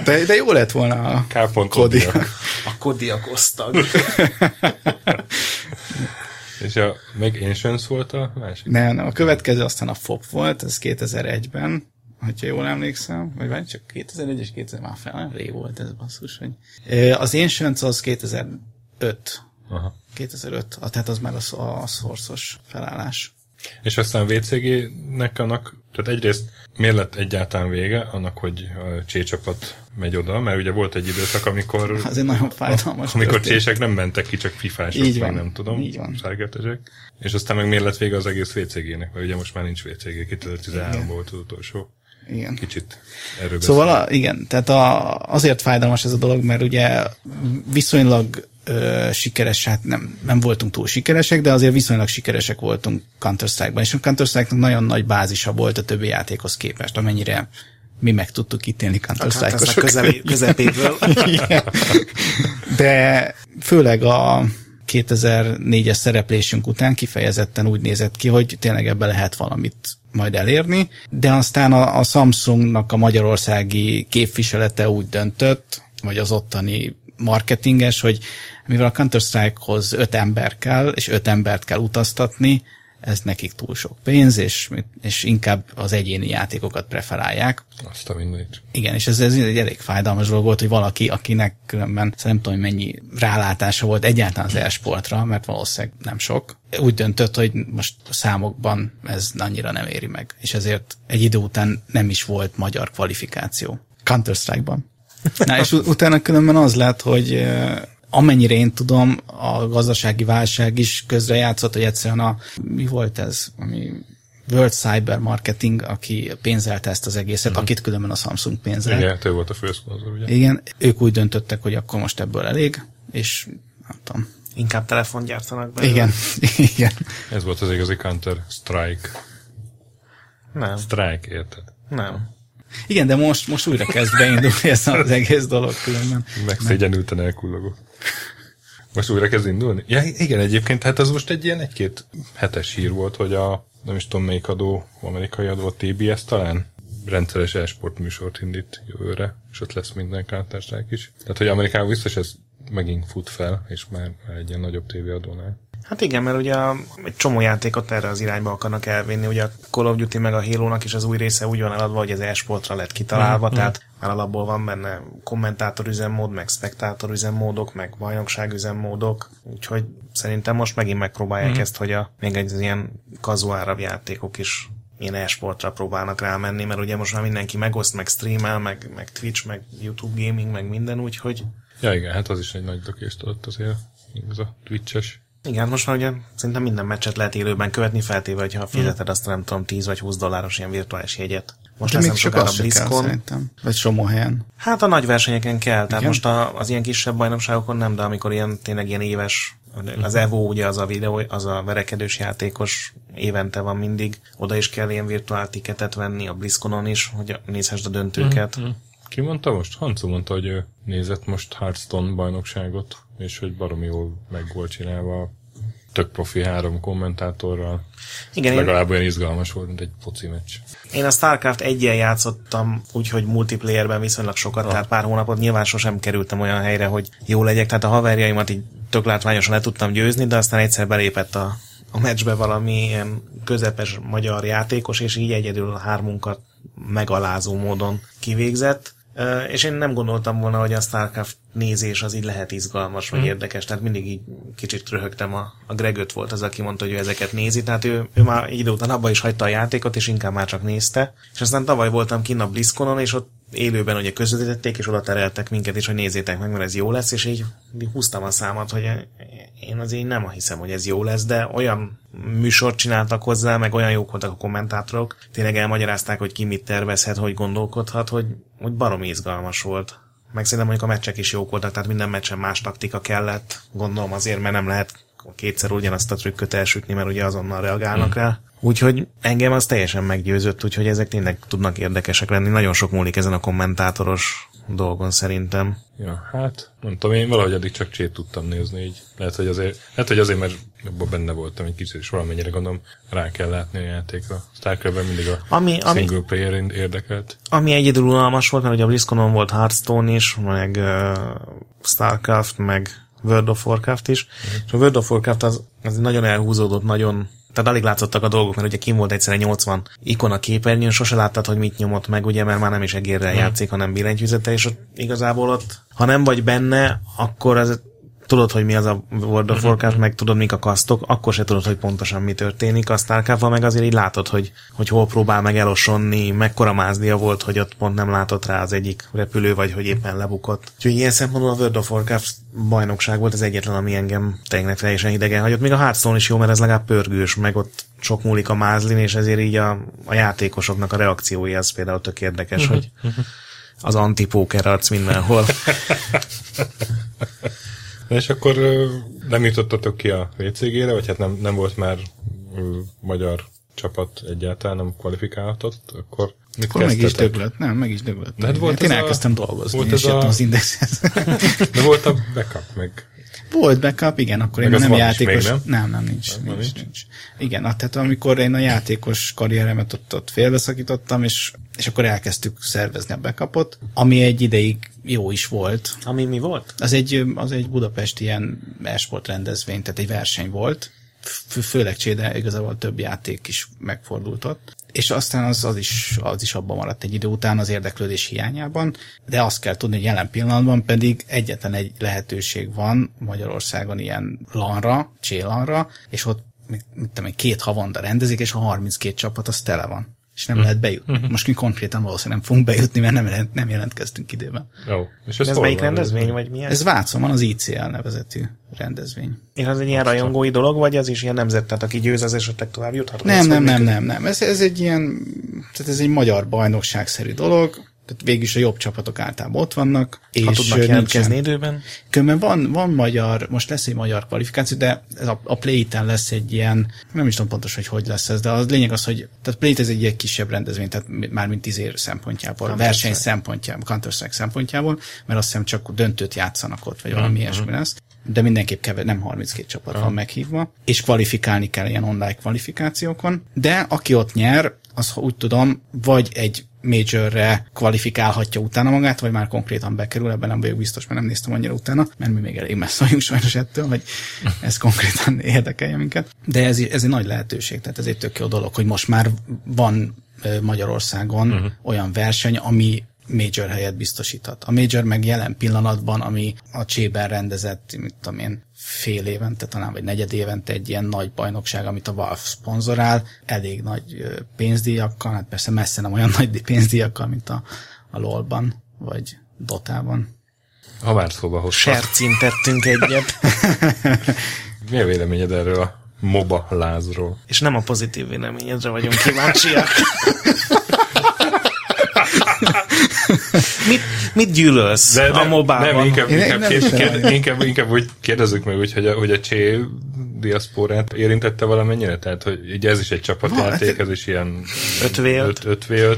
De, de jó lett volna a K. Kodiak. A Kodiak osztag. És a, meg Ancients volt a másik? Nem, nem, a következő aztán a FOP volt, ez 2001-ben, hogyha jól emlékszem, vagy vagy csak 2001 és 2000 már fel, ré volt ez basszus, hogy az Ancients az 2005. Aha. 2005, tehát az már a, a szorszos felállás. És aztán VCG-nek annak, tehát egyrészt miért lett egyáltalán vége annak, hogy a csécsapat megy oda, mert ugye volt egy időszak, amikor egy nagyon fájdalmas amikor történt. csések nem mentek ki, csak fifások, így van, nem tudom, így van. sárgátesek. És aztán meg miért lett vége az egész VCG-nek, mert ugye most már nincs VCG, 2013-ban volt az utolsó. Igen. Kicsit erről Szóval a, igen, tehát a, azért fájdalmas ez a dolog, mert ugye viszonylag ö, sikeres, hát nem, nem voltunk túl sikeresek, de azért viszonylag sikeresek voltunk Counter-Strike-ban, és a Counter-Strike-nak nagyon nagy bázisa volt a többi játékhoz képest, amennyire mi meg tudtuk ítélni Counter-Strike-osok. közepéből. De főleg a 2004-es szereplésünk után kifejezetten úgy nézett ki, hogy tényleg ebbe lehet valamit majd elérni, de aztán a, a Samsungnak a magyarországi képviselete úgy döntött, vagy az ottani marketinges, hogy mivel a Counter-Strike-hoz öt ember kell, és öt embert kell utaztatni, ez nekik túl sok pénz, és, és inkább az egyéni játékokat preferálják. Azt a mindenit. Igen, és ez, ez egy elég fájdalmas dolog volt, hogy valaki, akinek különben nem tudom, mennyi rálátása volt egyáltalán az e-sportra, mert valószínűleg nem sok, úgy döntött, hogy most a számokban ez annyira nem éri meg. És ezért egy idő után nem is volt magyar kvalifikáció. Counter-Strike-ban. Na, és utána különben az lett, hogy amennyire én tudom, a gazdasági válság is közrejátszott, hogy egyszerűen a, mi volt ez, ami World Cyber Marketing, aki pénzelte ezt az egészet, uh-huh. akit különben a Samsung pénzelt. Igen, ő volt a főszponzor, ugye? Igen, ők úgy döntöttek, hogy akkor most ebből elég, és nem tudom. Inkább telefon gyártanak belőle. Igen, igen. Ez volt az igazi Counter-Strike. Nem. Strike, érted? Nem. Igen, de most, most újra kezd beindulni ez az egész dolog különben. Megszégyenülten elkullogok. Most újra kezd indulni? Ja, igen, egyébként, hát az most egy ilyen egy-két hetes hír volt, hogy a, nem is tudom melyik adó, amerikai adó, a TBS talán, rendszeres esport műsort indít jövőre, és ott lesz minden counter is. Tehát, hogy Amerikában biztos ez megint fut fel, és már egy ilyen nagyobb tévéadónál. Hát igen, mert ugye egy csomó játékot erre az irányba akarnak elvinni. Ugye a Call of Duty meg a Halo-nak is az új része úgy van eladva, hogy az e-sportra lett kitalálva, mm-hmm. tehát már alapból van benne kommentátor üzemmód, meg spektátor üzemmódok, meg bajnokság üzemmódok, úgyhogy szerintem most megint megpróbálják mm-hmm. ezt, hogy a, még egy ilyen kazuárabb játékok is ilyen e-sportra próbálnak rámenni, mert ugye most már mindenki megoszt, meg streamel, meg, meg Twitch, meg YouTube gaming, meg minden, úgyhogy... Ja igen, hát az is egy nagy lökést adott azért, az a Twitches. Igen, most már ugye szerintem minden meccset lehet élőben követni, feltéve, hogyha fizeted azt nem tudom 10 vagy 20 dolláros ilyen virtuális jegyet. Most lesz nem sokára a BlizzCon. Szerintem. Vagy somó helyen. Hát a nagy versenyeken kell, tehát Igen? most a, az ilyen kisebb bajnokságokon nem, de amikor ilyen tényleg ilyen éves az Evo ugye az a videó, az a verekedős játékos évente van mindig, oda is kell ilyen virtuál tiketet venni, a BlizzConon is, hogy nézhessd a döntőket. Mm-hmm. Ki mondta most? Hancu mondta, hogy ő nézett most Hearthstone bajnokságot, és hogy baromi jól meg volt csinálva tök profi három kommentátorral. Igen, Legalább én... olyan izgalmas volt, mint egy foci meccs. Én a StarCraft egyen játszottam, úgyhogy multiplayerben viszonylag sokat, ah. tehát pár hónapot nyilván sosem kerültem olyan helyre, hogy jó legyek, tehát a haverjaimat így tök látványosan le tudtam győzni, de aztán egyszer belépett a, a meccsbe valami ilyen közepes magyar játékos, és így egyedül a hármunkat megalázó módon kivégzett. És én nem gondoltam volna, hogy a StarCraft nézés az így lehet izgalmas, vagy mm. érdekes, tehát mindig így kicsit röhögtem. A, a Gregöt volt az, aki mondta, hogy ő ezeket nézi, tehát ő, ő már egy idő után abba is hagyta a játékot, és inkább már csak nézte. És aztán tavaly voltam kinn a BlizzConon, és ott élőben ugye közvetítették, és oda tereltek minket is, hogy nézzétek meg, mert ez jó lesz, és így húztam a számat, hogy én azért nem hiszem, hogy ez jó lesz, de olyan műsort csináltak hozzá, meg olyan jók voltak a kommentátorok, tényleg elmagyarázták, hogy ki mit tervezhet, hogy gondolkodhat, hogy, hogy barom izgalmas volt. Meg szerintem mondjuk a meccsek is jók voltak, tehát minden meccsen más taktika kellett, gondolom azért, mert nem lehet kétszer ugyanazt a trükköt elsütni, mert ugye azonnal reagálnak hmm. rá. Úgyhogy engem az teljesen meggyőzött, úgyhogy ezek tényleg tudnak érdekesek lenni. Nagyon sok múlik ezen a kommentátoros dolgon szerintem. Ja, hát nem tudom, én valahogy addig csak csét tudtam nézni, így lehet, hogy azért, lehet, hogy azért, mert abban benne voltam egy kicsit, és valamennyire gondolom rá kell látni a játékra. starcraft mindig a ami, single ami, player érdekelt. Ami egyedül unalmas volt, mert ugye a BlizzConon volt Hearthstone is, meg uh, Starcraft, meg World of Warcraft is, mm. és a World of Warcraft az, az nagyon elhúzódott, nagyon tehát alig látszottak a dolgok, mert ugye kim volt egyszerűen 80 ikon a képernyőn, sose láttad, hogy mit nyomott meg, ugye, mert már nem is egérrel hmm. játszik, hanem billentyűzete, és ott igazából ott, ha nem vagy benne, akkor az tudod, hogy mi az a World of mhm. Warcraft, meg tudod, mik a kasztok, akkor se tudod, hogy pontosan mi történik. A starcraft meg azért így látod, hogy, hogy hol próbál meg elosonni, mekkora mázdia volt, hogy ott pont nem látott rá az egyik repülő, vagy hogy éppen lebukott. Úgyhogy ilyen szempontból a World of Warcraft bajnokság volt az egyetlen, ami engem tényleg teljesen idegen hagyott. Még a Hearthstone is jó, mert ez legalább pörgős, meg ott sok múlik a mázlin, és ezért így a, a játékosoknak a reakciói az például tök érdekes, mhm. hogy mhm. az antipóker arc mindenhol. És akkor nem jutottatok ki a WCG-re, vagy hát nem, nem volt már magyar csapat egyáltalán nem kvalifikálhatott, akkor mit akkor meg is döglött, nem, meg is döglött. De hát volt én elkezdtem a, dolgozni, volt és a... az indexhez. De volt a backup meg. Volt backup, igen, akkor meg én nem játékos. Még, nem? nem, nem, nincs, nem, nincs, nincs. nincs. Igen, tehát amikor én a játékos karrieremet ott, ott félbeszakítottam, és, és akkor elkezdtük szervezni a backupot, ami egy ideig jó is volt. Ami mi volt? Az egy, az egy Budapest ilyen esport rendezvény, tehát egy verseny volt, főleg cséde igazából több játék is megfordult ott. És aztán az, az, is, az is abban maradt egy idő után az érdeklődés hiányában, de azt kell tudni, hogy jelen pillanatban pedig egyetlen egy lehetőség van Magyarországon ilyen lanra, csélanra, és ott mit, mit tudom, két havonda rendezik, és a 32 csapat az tele van és nem lehet bejutni. Uh-huh. Most mi konkrétan valószínűleg nem fogunk bejutni, mert nem, jelent, nem jelentkeztünk időben. Jó. És ez, ez melyik rendezvény, vagy milyen? Ez Vácon van, az ICL nevezetű rendezvény. És az egy ilyen rajongói dolog, vagy az is ilyen nemzet, tehát aki győz, az esetleg tovább juthat? Nem, nem, nem, nem, nem. Ez, ez egy ilyen, tehát ez egy magyar bajnokságszerű dolog, tehát végül is a jobb csapatok általában ott vannak. És ha tudnak jelentkezni időben? Különben van, van magyar, most lesz egy magyar kvalifikáció, de ez a, a play lesz egy ilyen, nem is tudom pontosan, hogy hogy lesz ez, de az lényeg az, hogy tehát play ez egy ilyen kisebb rendezvény, tehát már mint tíz év szempontjából, Counter verseny szempontjából, counter szempontjából, mert azt hiszem csak döntőt játszanak ott, vagy valami uh-huh. ilyesmi lesz de mindenképp kevés, nem 32 csapat van meghívva, és kvalifikálni kell ilyen online kvalifikációkon, de aki ott nyer, az úgy tudom, vagy egy majorre kvalifikálhatja utána magát, vagy már konkrétan bekerül, ebben nem vagyok biztos, mert nem néztem annyira utána, mert mi még elég messze vagyunk sajnos ettől, hogy ez konkrétan érdekelje minket. De ez, ez egy nagy lehetőség, tehát ez egy tök jó dolog, hogy most már van Magyarországon uh-huh. olyan verseny, ami major helyet biztosíthat. A major meg jelen pillanatban, ami a csében rendezett, mit tudom én, fél évente, talán vagy negyed évente egy ilyen nagy bajnokság, amit a Valve szponzorál, elég nagy pénzdíjakkal, hát persze messze nem olyan nagy pénzdíjakkal, mint a, a LOL-ban, vagy Dotában. Ha már szóba hozta. Sercintettünk egyet. Mi a véleményed erről a MOBA lázról? És nem a pozitív véleményedre vagyunk kíváncsiak. mit, mit gyűlölsz de, a mobában? Nem, inkább, inkább, nem kérd, inkább, inkább úgy kérdezzük meg úgy, hogy a, hogy a Csé diaszporát érintette valamennyire? Tehát, hogy ugye ez is egy csapatjáték, ez is ilyen 5v5.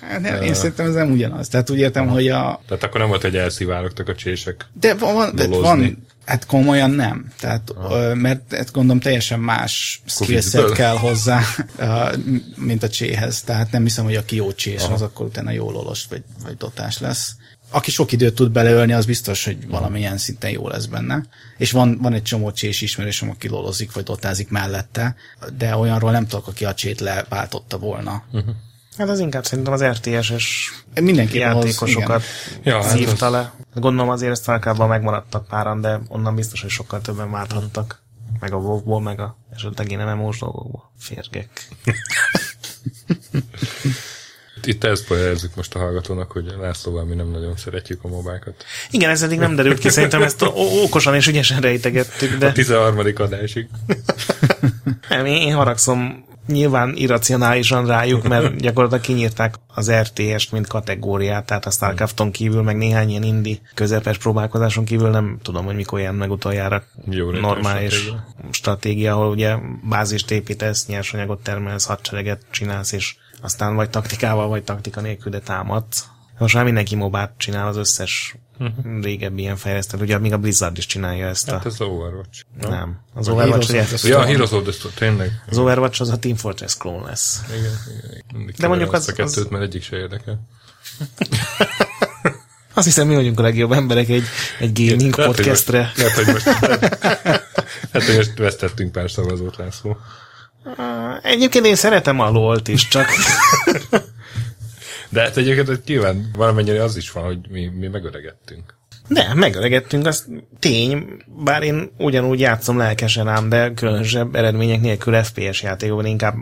Hát nem, én szerintem ez nem ugyanaz. Tehát úgy értem, Aha. hogy a... Tehát akkor nem volt, hogy elszivárogtak a csések De van, de van hát komolyan nem. Tehát, Aha. mert hát gondolom teljesen más skillset kell hozzá, mint a cséhez. Tehát nem hiszem, hogy aki jó csés, Aha. az akkor utána jó lolos vagy, vagy dotás lesz. Aki sok időt tud beleölni, az biztos, hogy valamilyen szinten jó lesz benne. És van, van egy csomó csés ismerősöm, aki lolozik vagy dotázik mellette, de olyanról nem tudok, aki a csét leváltotta volna. Uh-huh Hát az inkább szerintem az RTS-es Mindenki játékosokat Ja, hát szívta az- le. Gondolom azért ezt Starcraftban megmaradtak páran, de onnan biztos, hogy sokkal többen válthattak. Meg a WoW-ból, meg a esetleg én MMO-s dolgokból. Férgek. Itt elszpoilerezzük most a hallgatónak, hogy Lászlóval mi nem nagyon szeretjük a mobákat. Igen, ez eddig nem derült ki, szerintem ezt okosan és ügyesen rejtegettük, de 13. adásig. nem, én, én haragszom nyilván irracionálisan rájuk, mert gyakorlatilag kinyírták az RTS-t, mint kategóriát, tehát a Starcrafton kívül, meg néhány ilyen indi közepes próbálkozáson kívül nem tudom, hogy mikor jelent meg utoljára Jó normális stratégia. stratégia, ahol ugye bázist építesz, nyersanyagot termelsz, hadsereget csinálsz, és aztán vagy taktikával, vagy taktika nélkül, de támadsz. Most már mindenki mobát csinál, az összes régebbi ilyen fejlesztő. Ugye még a Blizzard is csinálja ezt a... Hát ez a Overwatch. Nem. Az Overwatch, ugye, Heroes of Ja, a Heroes of the Storm, tényleg. az Overwatch az a Team Fortress klón lesz. Igen, igen, igen. Mindig De mondjuk az- a kettőt, az- mert egyik se érdekel. Azt hiszem, mi vagyunk a legjobb emberek egy, egy gaming Lehet, hogy podcastre. most- Lehet, hogy most, hát, hogy most vesztettünk pár szavazót, László. Egyébként én szeretem a LOL-t is, csak De hát egyébként hogy nyilván valamennyire az is van, hogy mi, mi megöregettünk. de megöregettünk, az tény, bár én ugyanúgy játszom lelkesen ám, de különösebb eredmények nélkül FPS játékokban inkább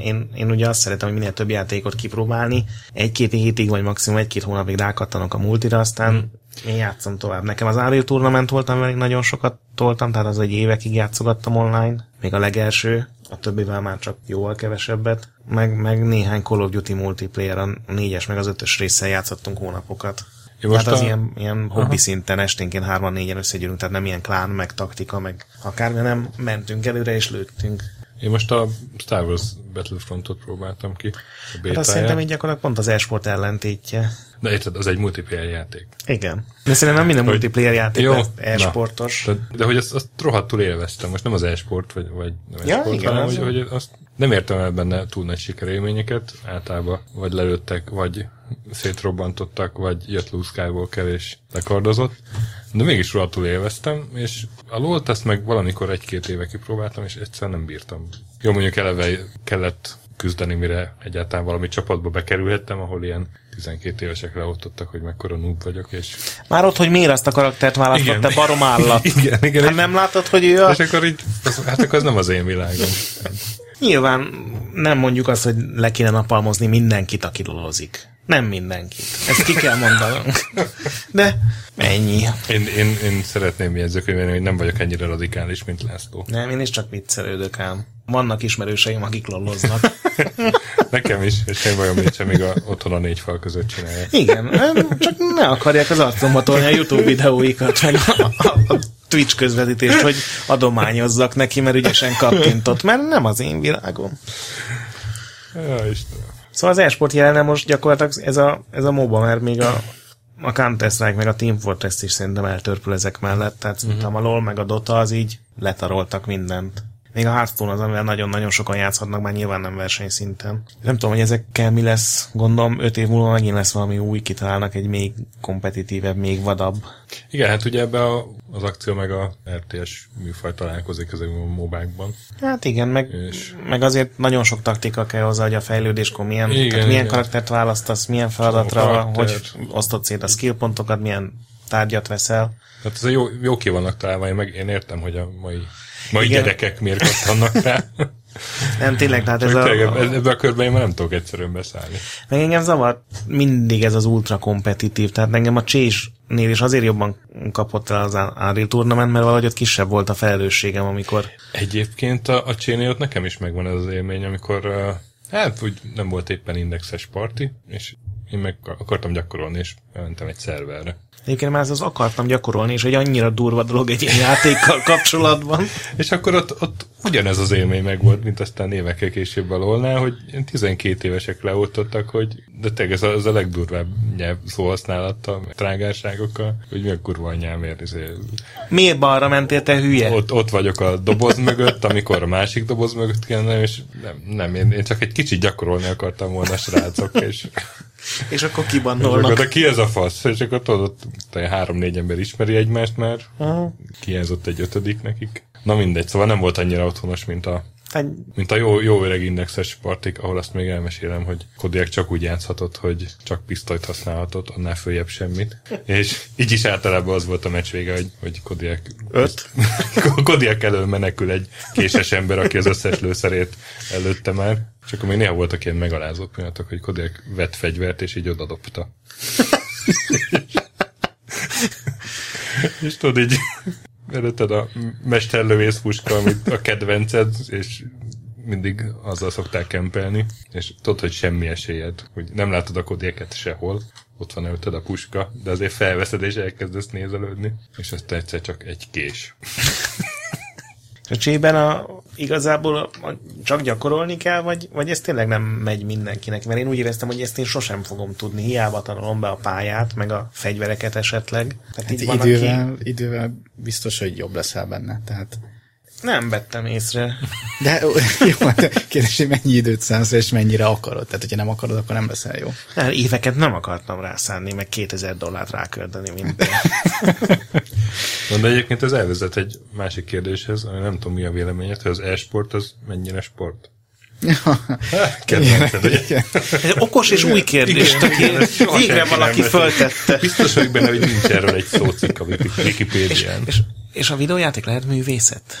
én, én ugye azt szeretem, hogy minél több játékot kipróbálni, egy-két hétig vagy maximum egy-két hónapig rákattanok a multira, aztán én játszom tovább. Nekem az Unreal Tournament volt, amivel nagyon sokat toltam, tehát az egy évekig játszogattam online, még a legelső, a többivel már csak jóval kevesebbet, meg, meg néhány Call of Duty multiplayer, a négyes meg az ötös résszel játszottunk hónapokat. Én Most most hát az a- ilyen, ilyen hobbi szinten esténként hárman négyen összegyűlünk, tehát nem ilyen klán, meg taktika, meg akármi, nem mentünk előre és lőttünk. Én most a Star Wars Battlefrontot próbáltam ki. A Hát azt szerintem így gyakorlatilag pont az esport ellentétje. De érted, az egy multiplayer játék. Igen. De szerintem nem minden Hogy- multiplayer játék Jó, lesz na. e-sportos. De, de hogy azt, azt rohadtul élveztem. Most nem az e-sport, vagy, vagy nem Ja, e-sport, igen, hanem az- hogy, hogy azt nem értem el benne túl nagy sikerélményeket. Általában vagy lelőttek, vagy szétrobbantottak, vagy jött Luke Skywalker és lekardozott. De mégis rohadtul élveztem, és a LoL-t ezt meg valamikor egy-két éve kipróbáltam, és egyszerűen nem bírtam. Jó, mondjuk eleve kellett küzdeni, mire egyáltalán valami csapatba bekerülhettem, ahol ilyen 12 évesek leottottak, hogy mekkora noob vagyok, és Már ott, hogy miért azt a karaktert választott, te barom állat. igen, igen, Hát nem látod, hogy ő a... és akkor így, az, hát akkor az nem az én világom. Nyilván nem mondjuk azt, hogy le kéne napalmozni mindenkit, aki lolozik. Nem mindenkit. Ezt ki kell mondanunk. De ennyi. Én, én, én szeretném jegyzőkönyvelni, hogy nem vagyok ennyire radikális, mint László. Nem, én is csak viccelődök ám. Vannak ismerőseim, akik loloznak. Nekem is, és én vajon mit sem, még a, otthon a négy fal között csinálják. Igen, csak ne akarják az arcomba tolni a YouTube videóikat, meg a, a, a Twitch közvetítést, hogy adományozzak neki, mert ügyesen kattintott, mert nem az én világom. Ja, Istenem. Szóval az e-sport jelene most gyakorlatilag ez a, ez a MOBA, mert még a, a Counter-Strike meg a Team Fortress is szerintem eltörpül ezek mellett, tehát szerintem a LoL meg a Dota az így letaroltak mindent. Még a Hearthstone az, amivel nagyon-nagyon sokan játszhatnak, már nyilván nem versenyszinten. Nem tudom, hogy ezekkel mi lesz, gondolom 5 év múlva megint lesz valami új, kitalálnak egy még kompetitívebb, még vadabb. Igen, hát ugye ebbe a, az akció meg a RTS műfaj találkozik ezekben a mobákban. Hát igen, meg, És- meg azért nagyon sok taktika kell hozzá, hogy a fejlődéskor milyen, Igen, tehát milyen igen. karaktert választasz, milyen feladatra, karakter. hogy osztod szét a skillpontokat, milyen tárgyat veszel. Tehát ez jó, jó ki vannak találva, én, meg, én értem, hogy a mai, mai Igen. gyerekek miért kattannak rá. Nem, tényleg, tehát ez tényleg a, ebbe, a körbe én már nem tudok egyszerűen beszállni. meg engem zavar mindig ez az ultra kompetitív, tehát engem a Chase-nél is azért jobban kapott el az Unreal Tournament, mert valahogy ott kisebb volt a felelősségem, amikor Egyébként a, a csénél ott nekem is megvan ez az élmény, amikor uh, hát úgy nem volt éppen indexes parti, és én meg akartam gyakorolni, és elmentem egy szerverre. Egyébként már ez az akartam gyakorolni, és egy annyira durva dolog egy ilyen játékkal kapcsolatban. És akkor ott, ott ugyanez az élmény megvolt, mint aztán évekkel később a LOL-nál, hogy ilyen 12 évesek leoltottak, hogy de tényleg ez a, ez a legdurvább nyelv szóhasználattal, trágárságokkal, hogy mi a kurva anyámért. izé, Miért balra mentél, te hülye? Ott, ott vagyok a doboz mögött, amikor a másik doboz mögött kellene, és nem, nem én, én csak egy kicsit gyakorolni akartam volna, srácok, és, És akkor és kibannolnak. akkor de ki ez a fasz? És akkor tudod, három-négy ember ismeri egymást már, Aha. kijelzott egy ötödik nekik. Na mindegy, szóval nem volt annyira otthonos, mint a Egy... Mint a jó, jó öreg indexes partik, ahol azt még elmesélem, hogy Kodiak csak úgy játszhatott, hogy csak pisztolyt használhatott, annál följebb semmit. És így is általában az volt a meccs vége, hogy, hogy Kodiak... Öt? Kodiak elől menekül egy késes ember, aki az összes lőszerét előtte már. Csak akkor még néha voltak ilyen megalázó pillanatok, hogy Kodiak vett fegyvert, és így odadobta. és tudod így előtted a mesterlövész puska, amit a kedvenced, és mindig azzal szokták kempelni, és tudod, hogy semmi esélyed, hogy nem látod a kodéket sehol, ott van előtted a puska, de azért felveszed és elkezdesz nézelődni, és aztán egyszer csak egy kés. A csében a, igazából a, a, csak gyakorolni kell, vagy, vagy ez tényleg nem megy mindenkinek? Mert én úgy éreztem, hogy ezt én sosem fogom tudni. Hiába tanulom be a pályát, meg a fegyvereket esetleg. Tehát hát így van, idővel, aki... idővel biztos, hogy jobb leszel benne. Tehát nem vettem észre. De jó, hát kérdés, hogy mennyi időt szánsz, és mennyire akarod. Tehát, hogyha nem akarod, akkor nem leszel jó. Hát, éveket nem akartam rászánni, meg 2000 dollárt rákölteni minden. de egyébként ez elvezet egy másik kérdéshez, ami nem tudom mi a véleményed, hogy az e-sport az mennyire sport? Kedvenced, Egy okos és új kérdés, végre valaki föltette. Biztos vagyok benne, hogy nincs erről egy szócikk a Wikipédián. És, és, és a videójáték lehet művészet?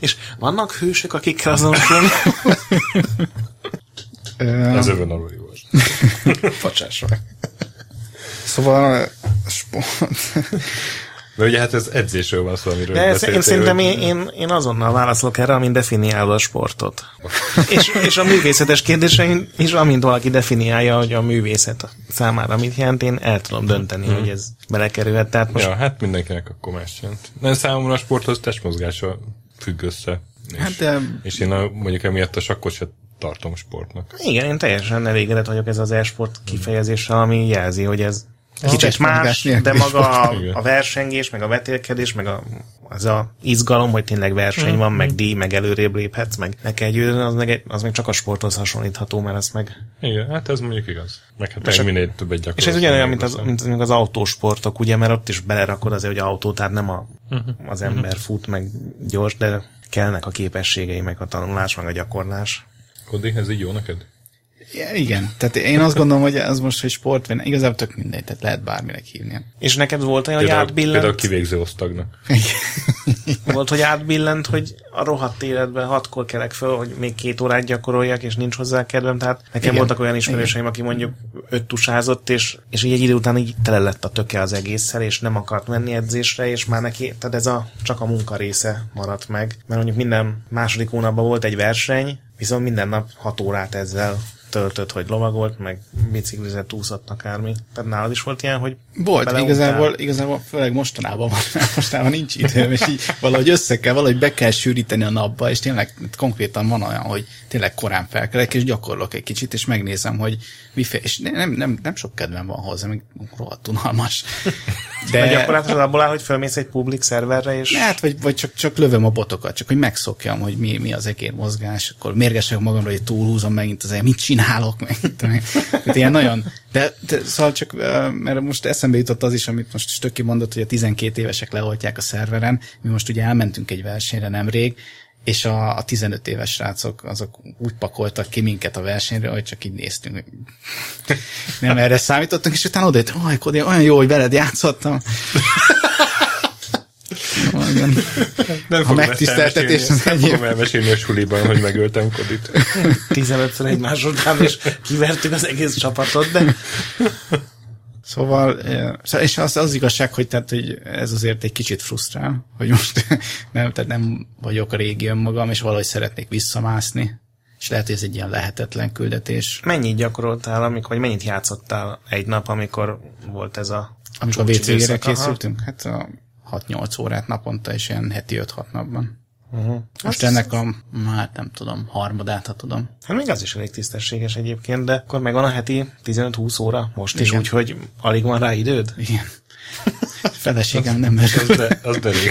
és vannak hősök, akikkel azonosulni? Ez övön alul volt. Facsás vagy. Szóval sport. Mert ugye hát ez edzésről van szó, amiről De ez, én szerintem én, én, én azonnal válaszolok erre, amint definiálod a sportot. és, és a művészetes kérdéseim is, amint valaki definiálja, hogy a művészet számára mit jelent, én el tudom dönteni, hmm. hogy ez belekerülhet. Tehát most... Ja, hát mindenkinek akkor más jelent. De számomra a sporthoz testmozgása függ össze. És, hát de... és én a, mondjuk emiatt a sakkot se tartom sportnak. Igen, én teljesen elégedett vagyok ez az e-sport kifejezéssel, ami jelzi, hogy ez Kicsit más, de maga a, a versengés, meg a vetélkedés, meg a, az a izgalom, hogy tényleg verseny mm. van, meg díj, meg előrébb léphetsz, meg ne kell győzni, az meg, az meg csak a sporthoz hasonlítható, mert az meg... Igen, hát ez mondjuk igaz. Meg hát és minél többet gyakorolsz. És ez ugyanolyan, mint az, mint, mint az autósportok, ugye, mert ott is belerakod azért, hogy autó, tehát nem a, uh-huh. az ember uh-huh. fut, meg gyors, de kellnek a képességei, meg a tanulás, meg a gyakorlás. Kodi, ez így jó neked? Igen, tehát én azt gondolom, hogy ez most, hogy sport, igazából tök mindegy, tehát lehet bárminek hívni. És neked volt olyan, hogy átbillent? Például kivégző osztagnak. volt, hogy átbillent, hogy a rohadt életben hatkor kelek föl, hogy még két órát gyakoroljak, és nincs hozzá kedvem, tehát nekem igen. voltak olyan ismerőseim, igen. aki mondjuk öt tusázott, és, és így egy idő után így tele lett a töke az egésszel, és nem akart menni edzésre, és már neki, tehát ez a, csak a munka része maradt meg, mert mondjuk minden második hónapban volt egy verseny, viszont minden nap hat órát ezzel töltött, hogy lovagolt, meg biciklizett, úszott akármi. Tehát nálad is volt ilyen, hogy Volt, igazából, igazából főleg mostanában van, mostanában nincs időm, és így valahogy össze kell, valahogy be kell sűríteni a napba, és tényleg konkrétan van olyan, hogy tényleg korán felkelek, és gyakorlok egy kicsit, és megnézem, hogy mife, és nem, nem, nem sok kedvem van hozzá, még rohadt unalmas. De, De gyakorlatilag abból áll, hogy felmész egy publik szerverre, és... Hát, vagy, vagy csak, csak lövöm a botokat, csak hogy megszokjam, hogy mi, mi az egér mozgás, akkor mérgesek magamra, hogy túlhúzom megint az mit csinálok, meg Tehát ilyen nagyon, de, de, szóval csak, mert most eszembe jutott az is, amit most Stöki mondott, hogy a 12 évesek leoltják a szerveren, mi most ugye elmentünk egy versenyre nemrég, és a, a 15 éves srácok azok úgy pakoltak ki minket a versenyre, hogy csak így néztünk. Nem erre számítottunk, és utána oda Kodi, olyan jó, hogy veled játszottam. Nem a megtiszteltetés az Nem fogom elmesélni a suliban, hogy megöltem Kodit. 15-ször egymás után, és kivertük az egész csapatot, de Szóval, és az, az igazság, hogy, tehát, hogy ez azért egy kicsit frusztrál, hogy most nem, tehát nem vagyok a régi önmagam, és valahogy szeretnék visszamászni, és lehet, hogy ez egy ilyen lehetetlen küldetés. Mennyit gyakoroltál, amikor, vagy mennyit játszottál egy nap, amikor volt ez a Amikor a WC-re készültünk? Hát a 6-8 órát naponta, és ilyen heti 5-6 napban. Uh-huh. Most Azt ennek a, hát nem tudom, harmadát, ha tudom. Hát még az is elég tisztességes egyébként, de akkor megvan a heti 15-20 óra most Igen. is, úgyhogy alig van rá időd? Igen. Feleségem nem merül. Az, de, az elég.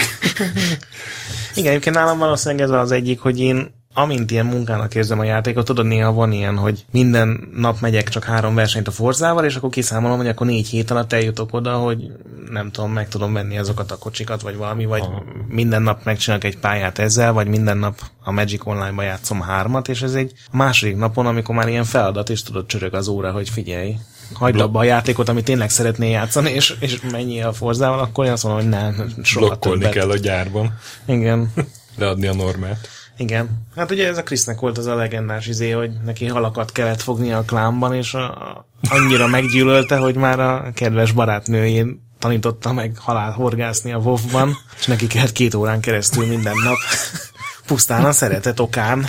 Igen, egyébként nálam valószínűleg ez az egyik, hogy én amint ilyen munkának érzem a játékot, tudod, néha van ilyen, hogy minden nap megyek csak három versenyt a Forzával, és akkor kiszámolom, hogy akkor négy hét alatt eljutok oda, hogy nem tudom, meg tudom venni azokat a kocsikat, vagy valami, vagy Aha. minden nap megcsinálok egy pályát ezzel, vagy minden nap a Magic Online-ba játszom hármat, és ez egy második napon, amikor már ilyen feladat, és tudod csörög az óra, hogy figyelj, hagyd abba a játékot, amit tényleg szeretnél játszani, és, és mennyi a forzával, akkor én azt mondom, hogy nem, soha Blokkolni többet. kell a gyárban. Igen. Leadni a normát. Igen. Hát ugye ez a Krisznek volt az a legendás izé, hogy neki halakat kellett fognia a klámban, és a, a, annyira meggyűlölte, hogy már a kedves barátnőjén tanította meg halál horgászni a WoW-ban, és neki kellett két órán keresztül minden nap pusztán a szeretet okán.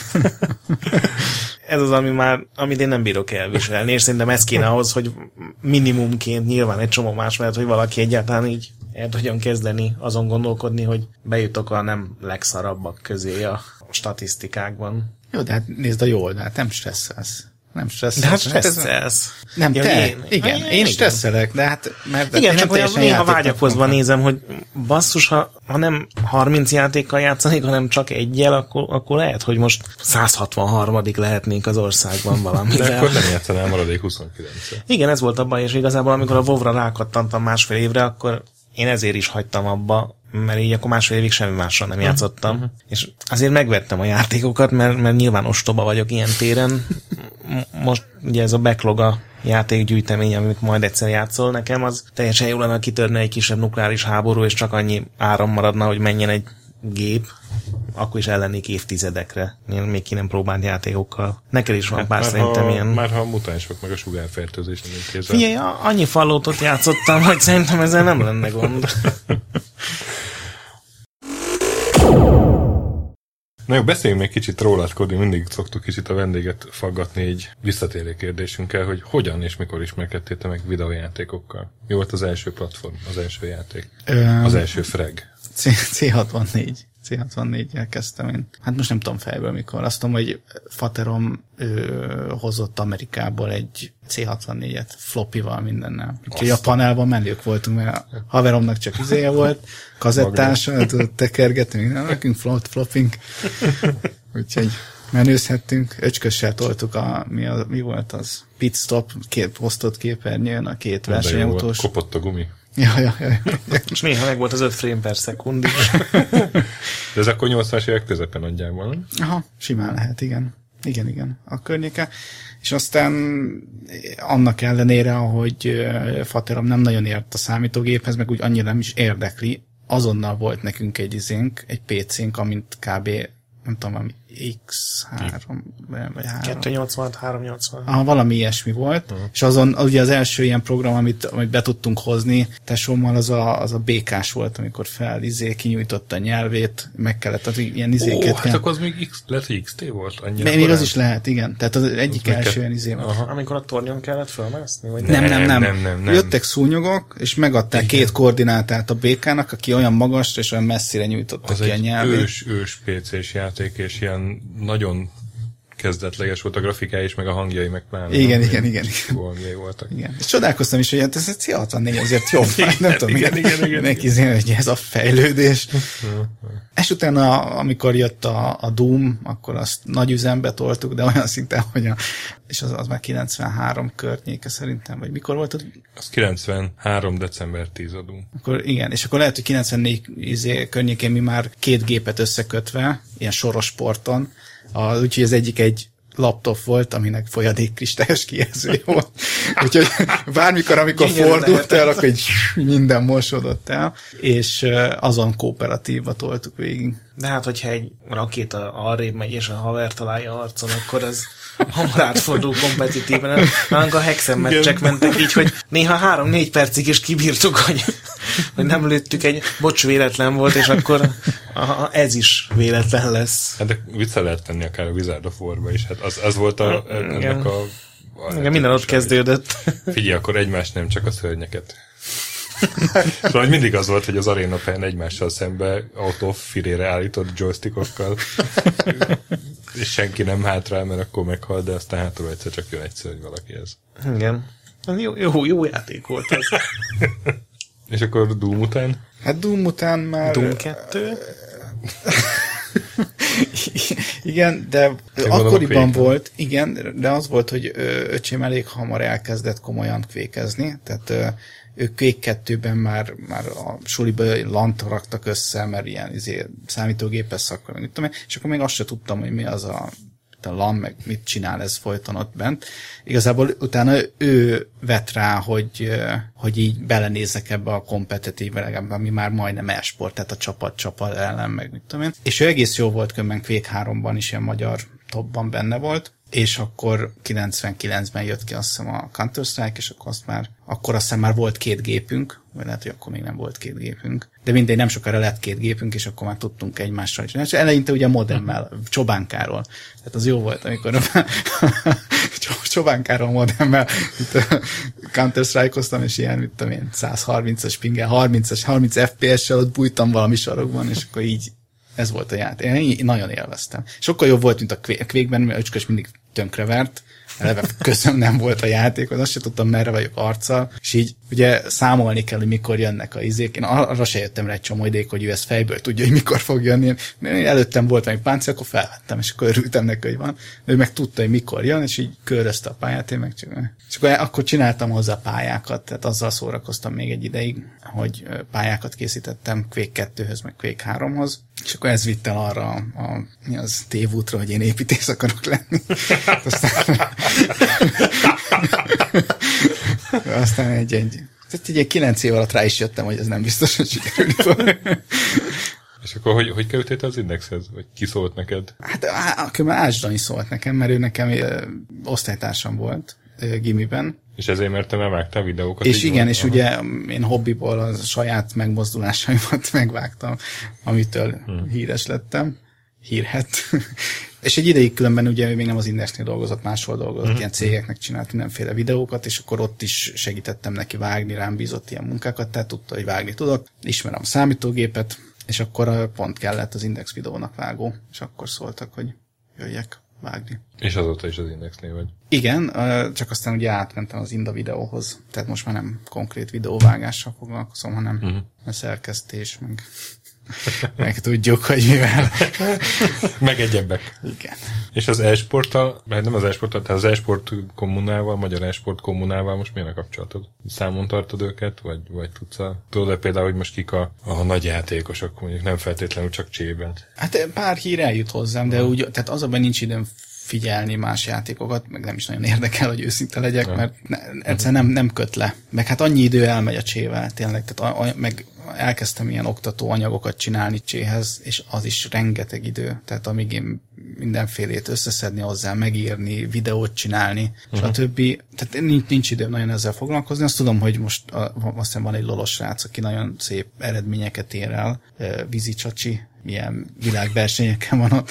ez az, ami már, amit én nem bírok elviselni, és szerintem ez kéne ahhoz, hogy minimumként nyilván egy csomó más mert hogy valaki egyáltalán így el tudjon kezdeni azon gondolkodni, hogy bejutok a nem legszarabbak közé a statisztikákban. Jó, de hát nézd a jó oldalt, nem stresszelsz. Nem stresszelsz. De hát stresszelsz. Nem, Ja, te. én- igen, igen. én stresszelek, de hát mert Igen, nem csak olyan néha vágyakozva nézem, hogy basszus, ha, ha nem 30 játékkal játszanék, hanem csak egyel, akkor, akkor lehet, hogy most 163 lehetnénk az országban De valamivel. akkor nem játszanál maradék 29 Igen, ez volt a baj, és igazából amikor a WoW-ra rákattantam másfél évre, akkor én ezért is hagytam abba, mert így akkor másfél évig semmi mással nem játszottam. Uh-huh. És azért megvettem a játékokat, mert, mert nyilván ostoba vagyok ilyen téren. Most ugye ez a backlog a játékgyűjtemény, amit majd egyszer játszol nekem, az teljesen jó lenne, kitörne egy kisebb nukleáris háború, és csak annyi áram maradna, hogy menjen egy gép, akkor is ellennék évtizedekre. Én még ki nem próbált játékokkal. Neked is van pár már, szerintem ha, ilyen... már ha a mutánsok meg a sugárfertőzés nem intézel. Figyelj, annyi fallótot játszottam, hogy szerintem ezzel nem lenne gond. Na jó, beszéljünk még kicsit rólad, Kodi, mindig szoktuk kicsit a vendéget faggatni egy visszatérő kérdésünkkel, hogy hogyan és mikor ismerkedtél te meg videójátékokkal? Mi volt az első platform, az első játék? Öm, Az első freg? C- C64. C64-jel kezdtem én. Hát most nem tudom fejből mikor. Azt tudom, hogy Faterom ö, hozott Amerikából egy C64-et floppyval mindennel. Úgyhogy a panelban menők voltunk, mert a haveromnak csak izéje volt, kazettás, tudod tekergetni, minden, nekünk flop, flopping. Úgyhogy menőzhettünk, öcskössel toltuk a, mi, a, mi volt az? Pit stop, két posztott képernyőn a két versenyautós. kopott a gumi. Ja, ja, ja. ja. És néha meg volt az 5 frame per szekund is. De ez akkor 80-as évek közepén nagyjából, nem? Aha, simán lehet, igen. Igen, igen, a környéke. És aztán annak ellenére, hogy ö, Faterom nem nagyon ért a számítógéphez, meg úgy annyira nem is érdekli, azonnal volt nekünk egy izénk, egy PC-nk, amint kb. nem tudom, valami X3 vagy 3. 286, 380. Aha, valami ilyesmi volt, uh-huh. és azon ugye az első ilyen program, amit, amit be tudtunk hozni tesómmal, az a, az a békás volt, amikor fel izé kinyújtotta a nyelvét, meg kellett, tehát ilyen izéket Ó, hát kell. akkor az még X, lehet, hogy XT volt annyira Még, az is lehet, igen. Tehát az egyik még első ke- ilyen izé volt. Aha. Amikor a tornyon kellett fölmászni? Vagy Nem, nem, nem, nem, nem, nem. Jöttek szúnyogok, és megadták Igen. két koordinátát a békának, aki olyan magas és olyan messzire nyújtotta Az ki a nyelvét. ős, ős PC-s játék, és ilyen nagyon kezdetleges volt a grafikája is, meg a hangjai, meg pláne. Igen, nem? igen, igen, Jó hangjai voltak. Igen. És csodálkoztam is, hogy hát ez egy C64 azért jobb. Igen, nem tudom, igen, igen, igen, neki igen. hogy ez a fejlődés. és utána, amikor jött a, a Doom, akkor azt nagy üzembe toltuk, de olyan szinten, hogy a, és az, az már 93 környéke szerintem, vagy mikor volt? az? Az 93. december 10 adunk. Akkor igen, és akkor lehet, hogy 94 izé, környékén mi már két gépet összekötve, ilyen soros porton, a, úgyhogy az egyik egy laptop volt, aminek folyadékkristályos kijelző volt. Úgyhogy bármikor, amikor Gyönyörű fordult el, akkor így minden mosodott el, és azon kooperatívba toltuk végig. De hát, hogyha egy rakéta arrébb megy, és a haver találja arcon, akkor ez hamar átfordul kompetitíven. Nálunk a hexen meccsek mentek így, hogy néha három-négy percig is kibírtuk, hogy, hogy nem lőttük egy bocs véletlen volt, és akkor a, ez is véletlen lesz. Hát de vissza lehet tenni akár a Wizard of War-ba is. Hát az, az volt a, ennek Igen. a... a Igen, minden ott kezdődött. Figyelj, akkor egymás nem, csak a szörnyeket. Szóval hogy mindig az volt, hogy az Arena Pen egymással szembe autófirére állított joystickokkal, és senki nem hátrál, mert akkor meghal, de aztán hátul egyszer csak jön egyszer, hogy valaki ez. Igen. Jó, jó, jó játék volt az. És akkor Doom után? Hát Doom után már... Doom 2. igen, de Te akkoriban volt, igen, de az volt, hogy öcsém elég hamar elkezdett komolyan kvékezni, tehát ők Quake 2 már, már a suliba lant raktak össze, mert ilyen izé, számítógépes szakkor, mit tudom én, és akkor még azt se tudtam, hogy mi az a a LAN, meg mit csinál ez folyton ott bent. Igazából utána ő vett rá, hogy, hogy így belenézzek ebbe a kompetitív legalább, ami már majdnem esport, tehát a csapat-csapat ellen, meg mit tudom én. És ő egész jó volt kömben Quake 3-ban is ilyen magyar topban benne volt, és akkor 99-ben jött ki azt hiszem a Counter-Strike, és akkor azt már, akkor azt hiszem már volt két gépünk, vagy lehet, hogy akkor még nem volt két gépünk. De mindegy, nem sokára lett két gépünk, és akkor már tudtunk egymással is. És eleinte ugye modemmel, Csobánkáról. Tehát az jó volt, amikor Csobánkáról modemmel Counter-Strike-oztam, és ilyen, mit tudom én, 130-as pingel, 30-as, 30 FPS-sel ott bújtam valami sarokban, és akkor így ez volt a játék. Én nagyon élveztem. Sokkal jobb volt, mint a Quake-ben, mert Öcskös mindig tönkrevert, eleve közöm nem volt a játék, azt se tudtam, merre vagyok arccal, és így ugye számolni kell, hogy mikor jönnek a izék. Én arra se jöttem rá egy csomó idék, hogy ő ezt fejből tudja, hogy mikor fog jönni. Én előttem volt egy páncél, akkor felvettem, és akkor örültem neki, hogy van. Ő meg tudta, hogy mikor jön, és így körözte a pályát, én meg csak... És akkor, akkor csináltam hozzá pályákat, tehát azzal szórakoztam még egy ideig, hogy pályákat készítettem Quake 2-höz, meg Quake 3-hoz, és akkor ez vitt el arra a mi az tévútra, hogy én építész akarok lenni. Aztán, aztán egy, egy, tehát egy, kilenc év alatt rá is jöttem, hogy ez nem biztos, hogy sikerült fog. És akkor hogy, hogy kerültél az indexhez? Vagy ki szólt neked? Hát akkor Ács Dani szólt nekem, mert ő nekem ö, osztálytársam volt ö, gimiben. És ezért mertem elvágtál videókat? És igen, van? és Aha. ugye én hobbiból a saját megmozdulásaimat megvágtam, amitől hmm. híres lettem. Hírhet. És egy ideig különben ugye még nem az Indexnél dolgozott, máshol dolgozott, uh-huh. ilyen cégeknek csinált mindenféle videókat, és akkor ott is segítettem neki vágni, rám bízott ilyen munkákat, tehát tudta, hogy vágni tudok. Ismerem a számítógépet, és akkor pont kellett az Index videónak vágó, és akkor szóltak, hogy jöjjek vágni. És azóta is az Indexnél vagy? Igen, csak aztán ugye átmentem az Inda videóhoz, tehát most már nem konkrét videóvágással foglalkozom, hanem uh-huh. a szerkesztés, meg meg tudjuk, hogy mivel. meg egyebbek. Igen. És az e-sporttal, mert nem az e-sporttal, tehát az e-sport kommunával, magyar e-sport kommunával most milyen a kapcsolatod? Számon tartod őket, vagy, vagy tudsz a, tudod például, hogy most kik a, a nagy játékosok, mondjuk nem feltétlenül csak csében? Hát pár hír eljut hozzám, de úgy, tehát az abban nincs időm figyelni más játékokat, meg nem is nagyon érdekel, hogy őszinte legyek, mert ne, egyszerűen nem, nem köt le. Meg hát annyi idő elmegy a csével, tényleg, tehát a, a, meg elkezdtem ilyen oktató anyagokat csinálni cséhez, és az is rengeteg idő. Tehát amíg én mindenfélét összeszedni hozzá, megírni, videót csinálni, uh-huh. stb. Tehát nincs, nincs időm nagyon ezzel foglalkozni. Azt tudom, hogy most a, azt hiszem van egy lolos srác, aki nagyon szép eredményeket ér el, Vizi Csacsi, milyen világversenyeken van ott.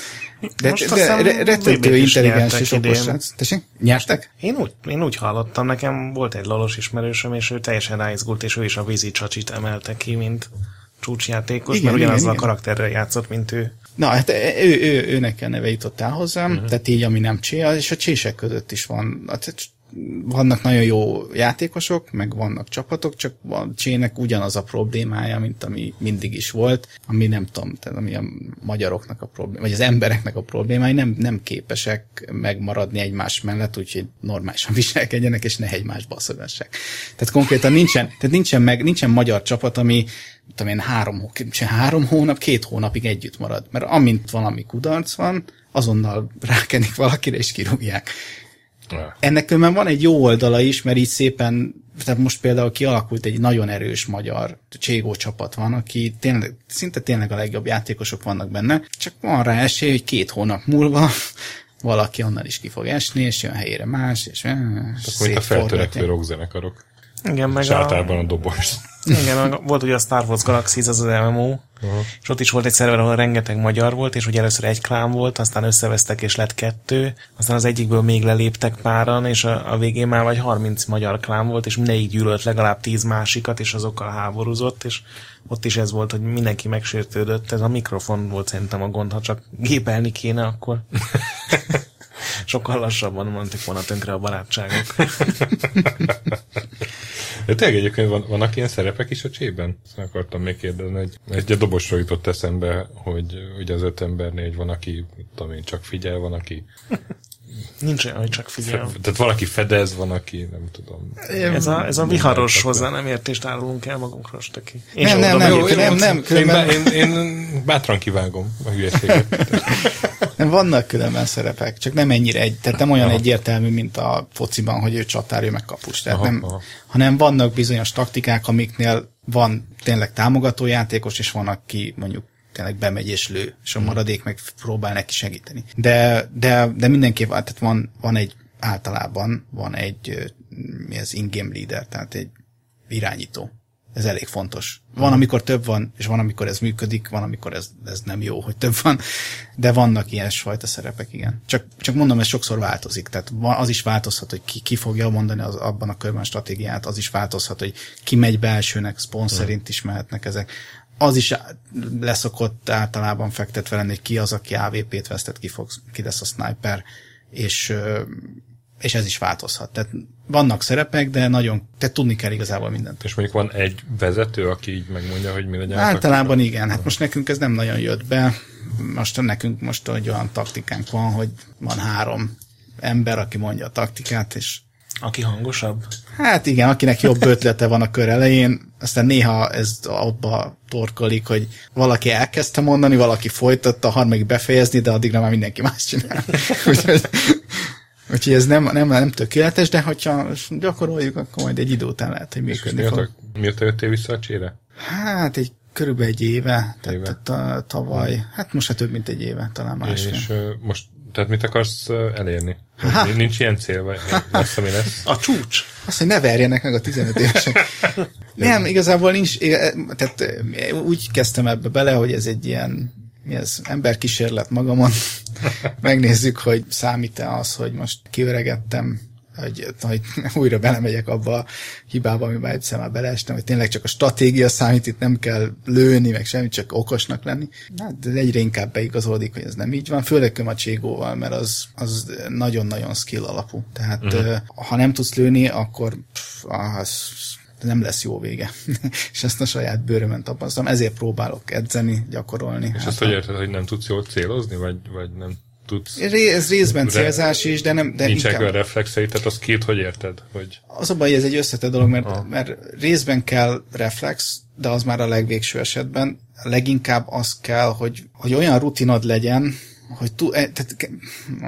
De, de, de rettentő intelligens és okos srác. Tessék? Nyertek? Én úgy, én úgy hallottam, nekem volt egy lolos ismerősöm, és ő teljesen ráizgult, és ő is a Vizi Csacsit emelte ki, mint csúcsjátékos, igen, mert ugyanazzal a karakterrel játszott, mint ő. Na, hát ő, ő, őnek a neve jutott el hozzám, uh-huh. tehát így, ami nem csé, és a csések között is van. Hát vannak nagyon jó játékosok, meg vannak csapatok, csak a csének ugyanaz a problémája, mint ami mindig is volt, ami nem tudom, tehát ami a magyaroknak a probléma, vagy az embereknek a problémái nem, nem képesek megmaradni egymás mellett, úgyhogy normálisan viselkedjenek, és ne egymást baszogassák. Tehát konkrétan nincsen, tehát nincsen, meg, nincsen magyar csapat, ami tudom én, három, három hónap, két hónapig együtt marad. Mert amint valami kudarc van, azonnal rákenik valakire, és kirúgják. Ennek különben van egy jó oldala is, mert így szépen, tehát most például kialakult egy nagyon erős magyar Cségó csapat van, aki tényleg, szinte tényleg a legjobb játékosok vannak benne, csak van rá esély, hogy két hónap múlva valaki onnan is ki fog esni, és jön helyére más, és, és Akkor itt a feltörekvő rockzenekarok. Igen, meg a... a dobos. Igen, volt ugye a Star Wars Galaxy, az az MMO, uh-huh. és ott is volt egy szerver, ahol rengeteg magyar volt, és ugye először egy klán volt, aztán összevesztek, és lett kettő, aztán az egyikből még leléptek páran, és a, a végén már vagy 30 magyar klán volt, és mindegyik gyűlölt legalább 10 másikat, és azokkal háborúzott, és ott is ez volt, hogy mindenki megsértődött, ez a mikrofon volt szerintem a gond, ha csak gépelni kéne, akkor sokkal lassabban mondtuk volna tönkre a barátságok. De tényleg egyébként van, vannak ilyen szerepek is a csében? Ezt akartam még kérdezni, hogy egy a dobosról jutott eszembe, hogy ugye az öt embernél van, aki, tudom én, csak figyel, van, aki Nincs olyan, hogy csak figyel. Fe, tehát valaki fedez, van, aki nem tudom. Ez a, ez a viharos hozzá nem értést árulunk el magunkról, Steki. Nem, nem, nem, nem, nem, nem, különben... én, én, én bátran kivágom a hülyeséget. nem, vannak különben szerepek, csak nem ennyire egy, tehát nem olyan aha. egyértelmű, mint a fociban, hogy ő csatár, ő meg kapus. Tehát aha, nem, aha. hanem vannak bizonyos taktikák, amiknél van tényleg támogató játékos, és van, aki mondjuk tényleg bemegy és lő, és a hmm. maradék meg próbál neki segíteni. De, de, de mindenképp, tehát van, van egy, általában van egy, mi az in-game leader, tehát egy irányító. Ez elég fontos. Van, hmm. amikor több van, és van, amikor ez működik, van, amikor ez, ez nem jó, hogy több van, de vannak ilyen fajta szerepek, igen. Csak, csak mondom, ez sokszor változik. Tehát az is változhat, hogy ki, ki fogja mondani az, abban a körben a stratégiát, az is változhat, hogy ki megy be elsőnek, szponszerint hmm. is mehetnek ezek az is leszokott általában fektetve lenni, hogy ki az, aki AVP-t vesztett, ki, fog, ki lesz a sniper, és, és ez is változhat. Tehát vannak szerepek, de nagyon, tehát tudni kell igazából mindent. És mondjuk van egy vezető, aki így megmondja, hogy mi legyen. Általában igen, hát most nekünk ez nem nagyon jött be. Most nekünk most egy olyan taktikánk van, hogy van három ember, aki mondja a taktikát, és aki hangosabb? Hát igen, akinek jobb ötlete van a kör elején, aztán néha ez abba torkolik, hogy valaki elkezdte mondani, valaki folytatta, a harmadik befejezni, de addigra már mindenki más csinál. úgyhogy, úgyhogy ez nem, nem, nem tökéletes, de hogyha gyakoroljuk, akkor majd egy idő után lehet, hogy működni miért, fog. Miért jöttél vissza a csére? Hát egy körülbelül egy éve, éve. tehát tavaly, hát most hát több mint egy éve, talán másfél. És uh, most tehát mit akarsz elérni? Ha. Nincs ilyen cél, vagy lesz, ami lesz? A csúcs. Azt, hogy ne verjenek meg a 15 évesek. Nem, igazából nincs, tehát úgy kezdtem ebbe bele, hogy ez egy ilyen mi ez, emberkísérlet magamon. Megnézzük, hogy számít-e az, hogy most kiöregettem, hogy, hogy újra belemegyek abba a hibába, amiben egyszer már beleestem, hogy tényleg csak a stratégia számít, itt nem kell lőni, meg semmit, csak okosnak lenni. Hát, de egyre inkább beigazolódik, hogy ez nem így van, főleg Kömacségóval, mert az, az nagyon-nagyon skill alapú. Tehát uh-huh. ha nem tudsz lőni, akkor pff, az nem lesz jó vége. és ezt a saját bőrömen tapasztalom, ezért próbálok edzeni, gyakorolni. És hát ezt hogy érted, hogy nem tudsz jól célozni, vagy, vagy nem tudsz... Ez részben célzás is, de nem... De Nincsenek olyan reflexei, tehát az két, hogy érted? Hogy... Az a baj, ez egy összetett dolog, mert, ah. mert részben kell reflex, de az már a legvégső esetben. Leginkább az kell, hogy, hogy olyan rutinod legyen, hogy tú, e, tehát,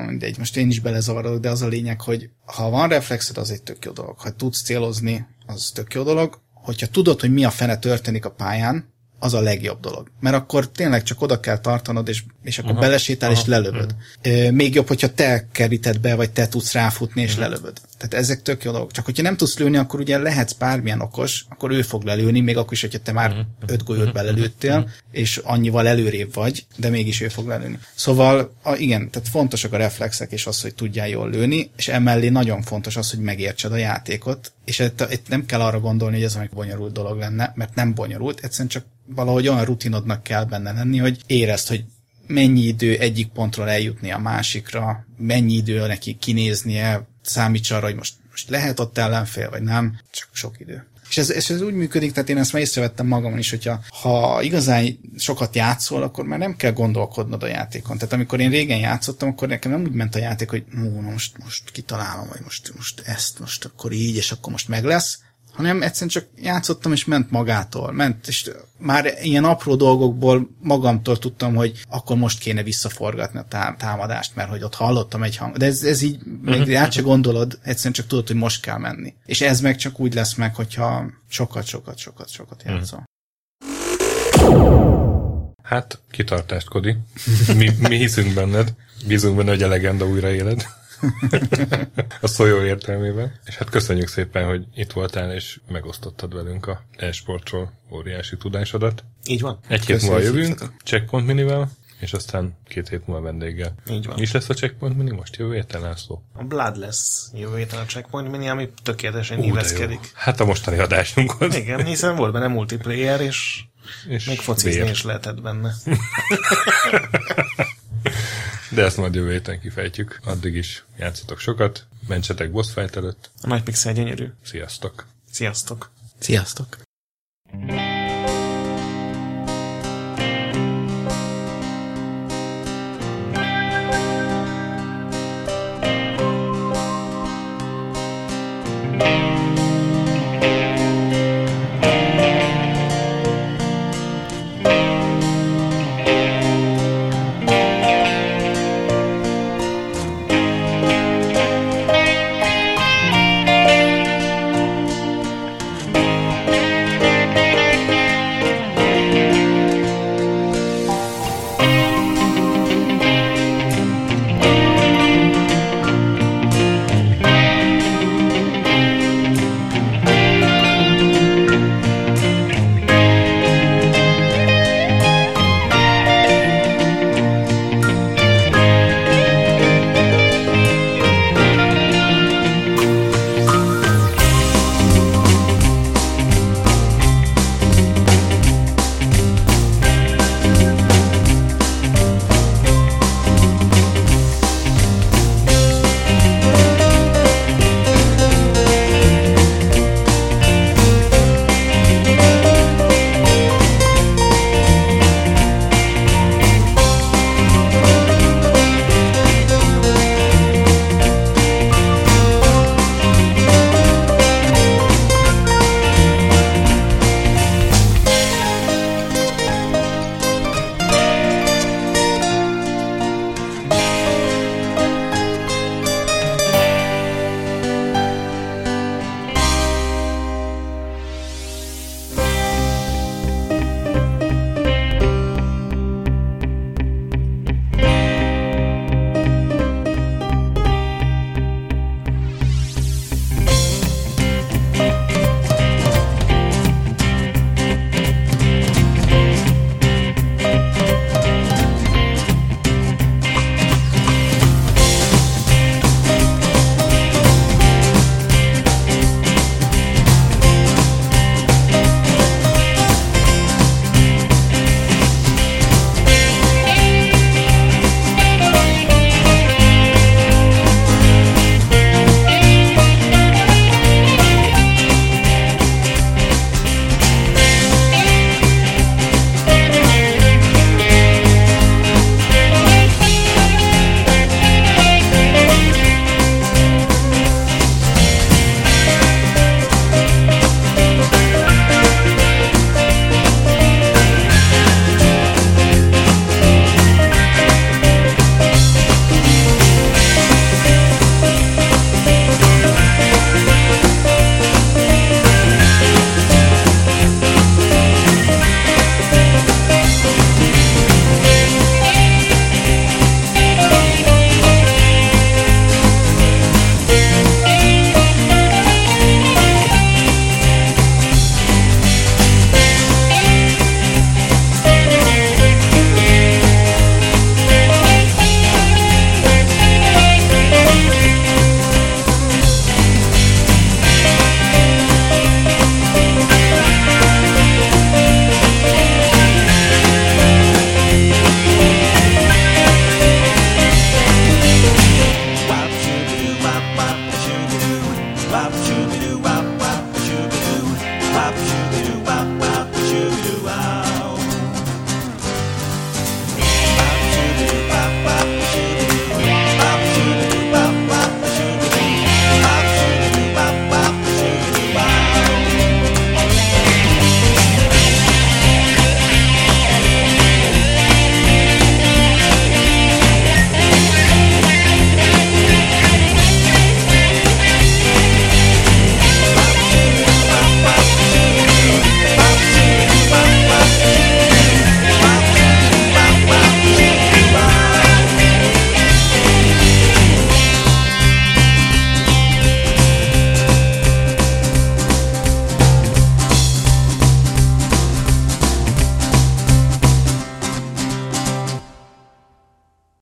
mindegy, most én is belezavarodok, de az a lényeg, hogy ha van reflexed, az egy tök jó dolog. Ha tudsz célozni, az tök jó dolog. Hogyha tudod, hogy mi a fene történik a pályán, az a legjobb dolog. Mert akkor tényleg csak oda kell tartanod, és, és akkor aha, belesétál, aha, és lelövöd. Aha. Még jobb, hogyha te keríted be, vagy te tudsz ráfutni, és aha. lelövöd. Tehát ezek tök jó dolgok. Csak hogyha nem tudsz lőni, akkor ugye lehetsz bármilyen okos, akkor ő fog lelőni, még akkor is, hogyha te már öt golyót belelőttél, és annyival előrébb vagy, de mégis ő fog lelőni. Szóval a, igen, tehát fontosak a reflexek, és az, hogy tudjál jól lőni, és emellé nagyon fontos az, hogy megértsed a játékot, és itt, itt nem kell arra gondolni, hogy ez egy bonyolult dolog lenne, mert nem bonyolult, egyszerűen csak valahogy olyan rutinodnak kell benne lenni, hogy érezd, hogy mennyi idő egyik pontról eljutni a másikra, mennyi idő neki kinéznie, számíts arra, hogy most, most lehet ott ellenfél, vagy nem, csak sok idő. És ez, és ez úgy működik, tehát én ezt már észrevettem magamon is, hogyha ha igazán sokat játszol, akkor már nem kell gondolkodnod a játékon. Tehát amikor én régen játszottam, akkor nekem nem úgy ment a játék, hogy no, most, most kitalálom, vagy most, most ezt, most akkor így, és akkor most meg lesz, hanem egyszerűen csak játszottam, és ment magától. Ment, és már ilyen apró dolgokból magamtól tudtam, hogy akkor most kéne visszaforgatni a támadást, mert hogy ott hallottam egy hang. De ez, ez így, még uh-huh. át se gondolod, egyszerűen csak tudod, hogy most kell menni. És ez meg csak úgy lesz meg, hogyha sokat, sokat, sokat, sokat mhm. játszol. Hát, kitartást, Kodi. Mi, mi hiszünk benned. Bízunk benne, hogy a legenda újra éled. a szó jó értelmében. És hát köszönjük szépen, hogy itt voltál, és megosztottad velünk a e-sportról óriási tudásodat. Így van. Egy hét múlva jövünk, Checkpoint Minivel, és aztán két hét múlva vendéggel. Így van. Mi is lesz a Checkpoint Mini most jövő héten, László? A Blood lesz jövő héten a Checkpoint Mini, ami tökéletesen híveszkedik. Hát a mostani adásunkhoz. Igen, hiszen volt benne multiplayer, és, és még focizni is lehetett benne. De ezt majd jövő héten kifejtjük. Addig is játszatok sokat, mentsetek boss fight előtt. A nagy pixel gyönyörű. Sziasztok! Sziasztok! Sziasztok! Bop,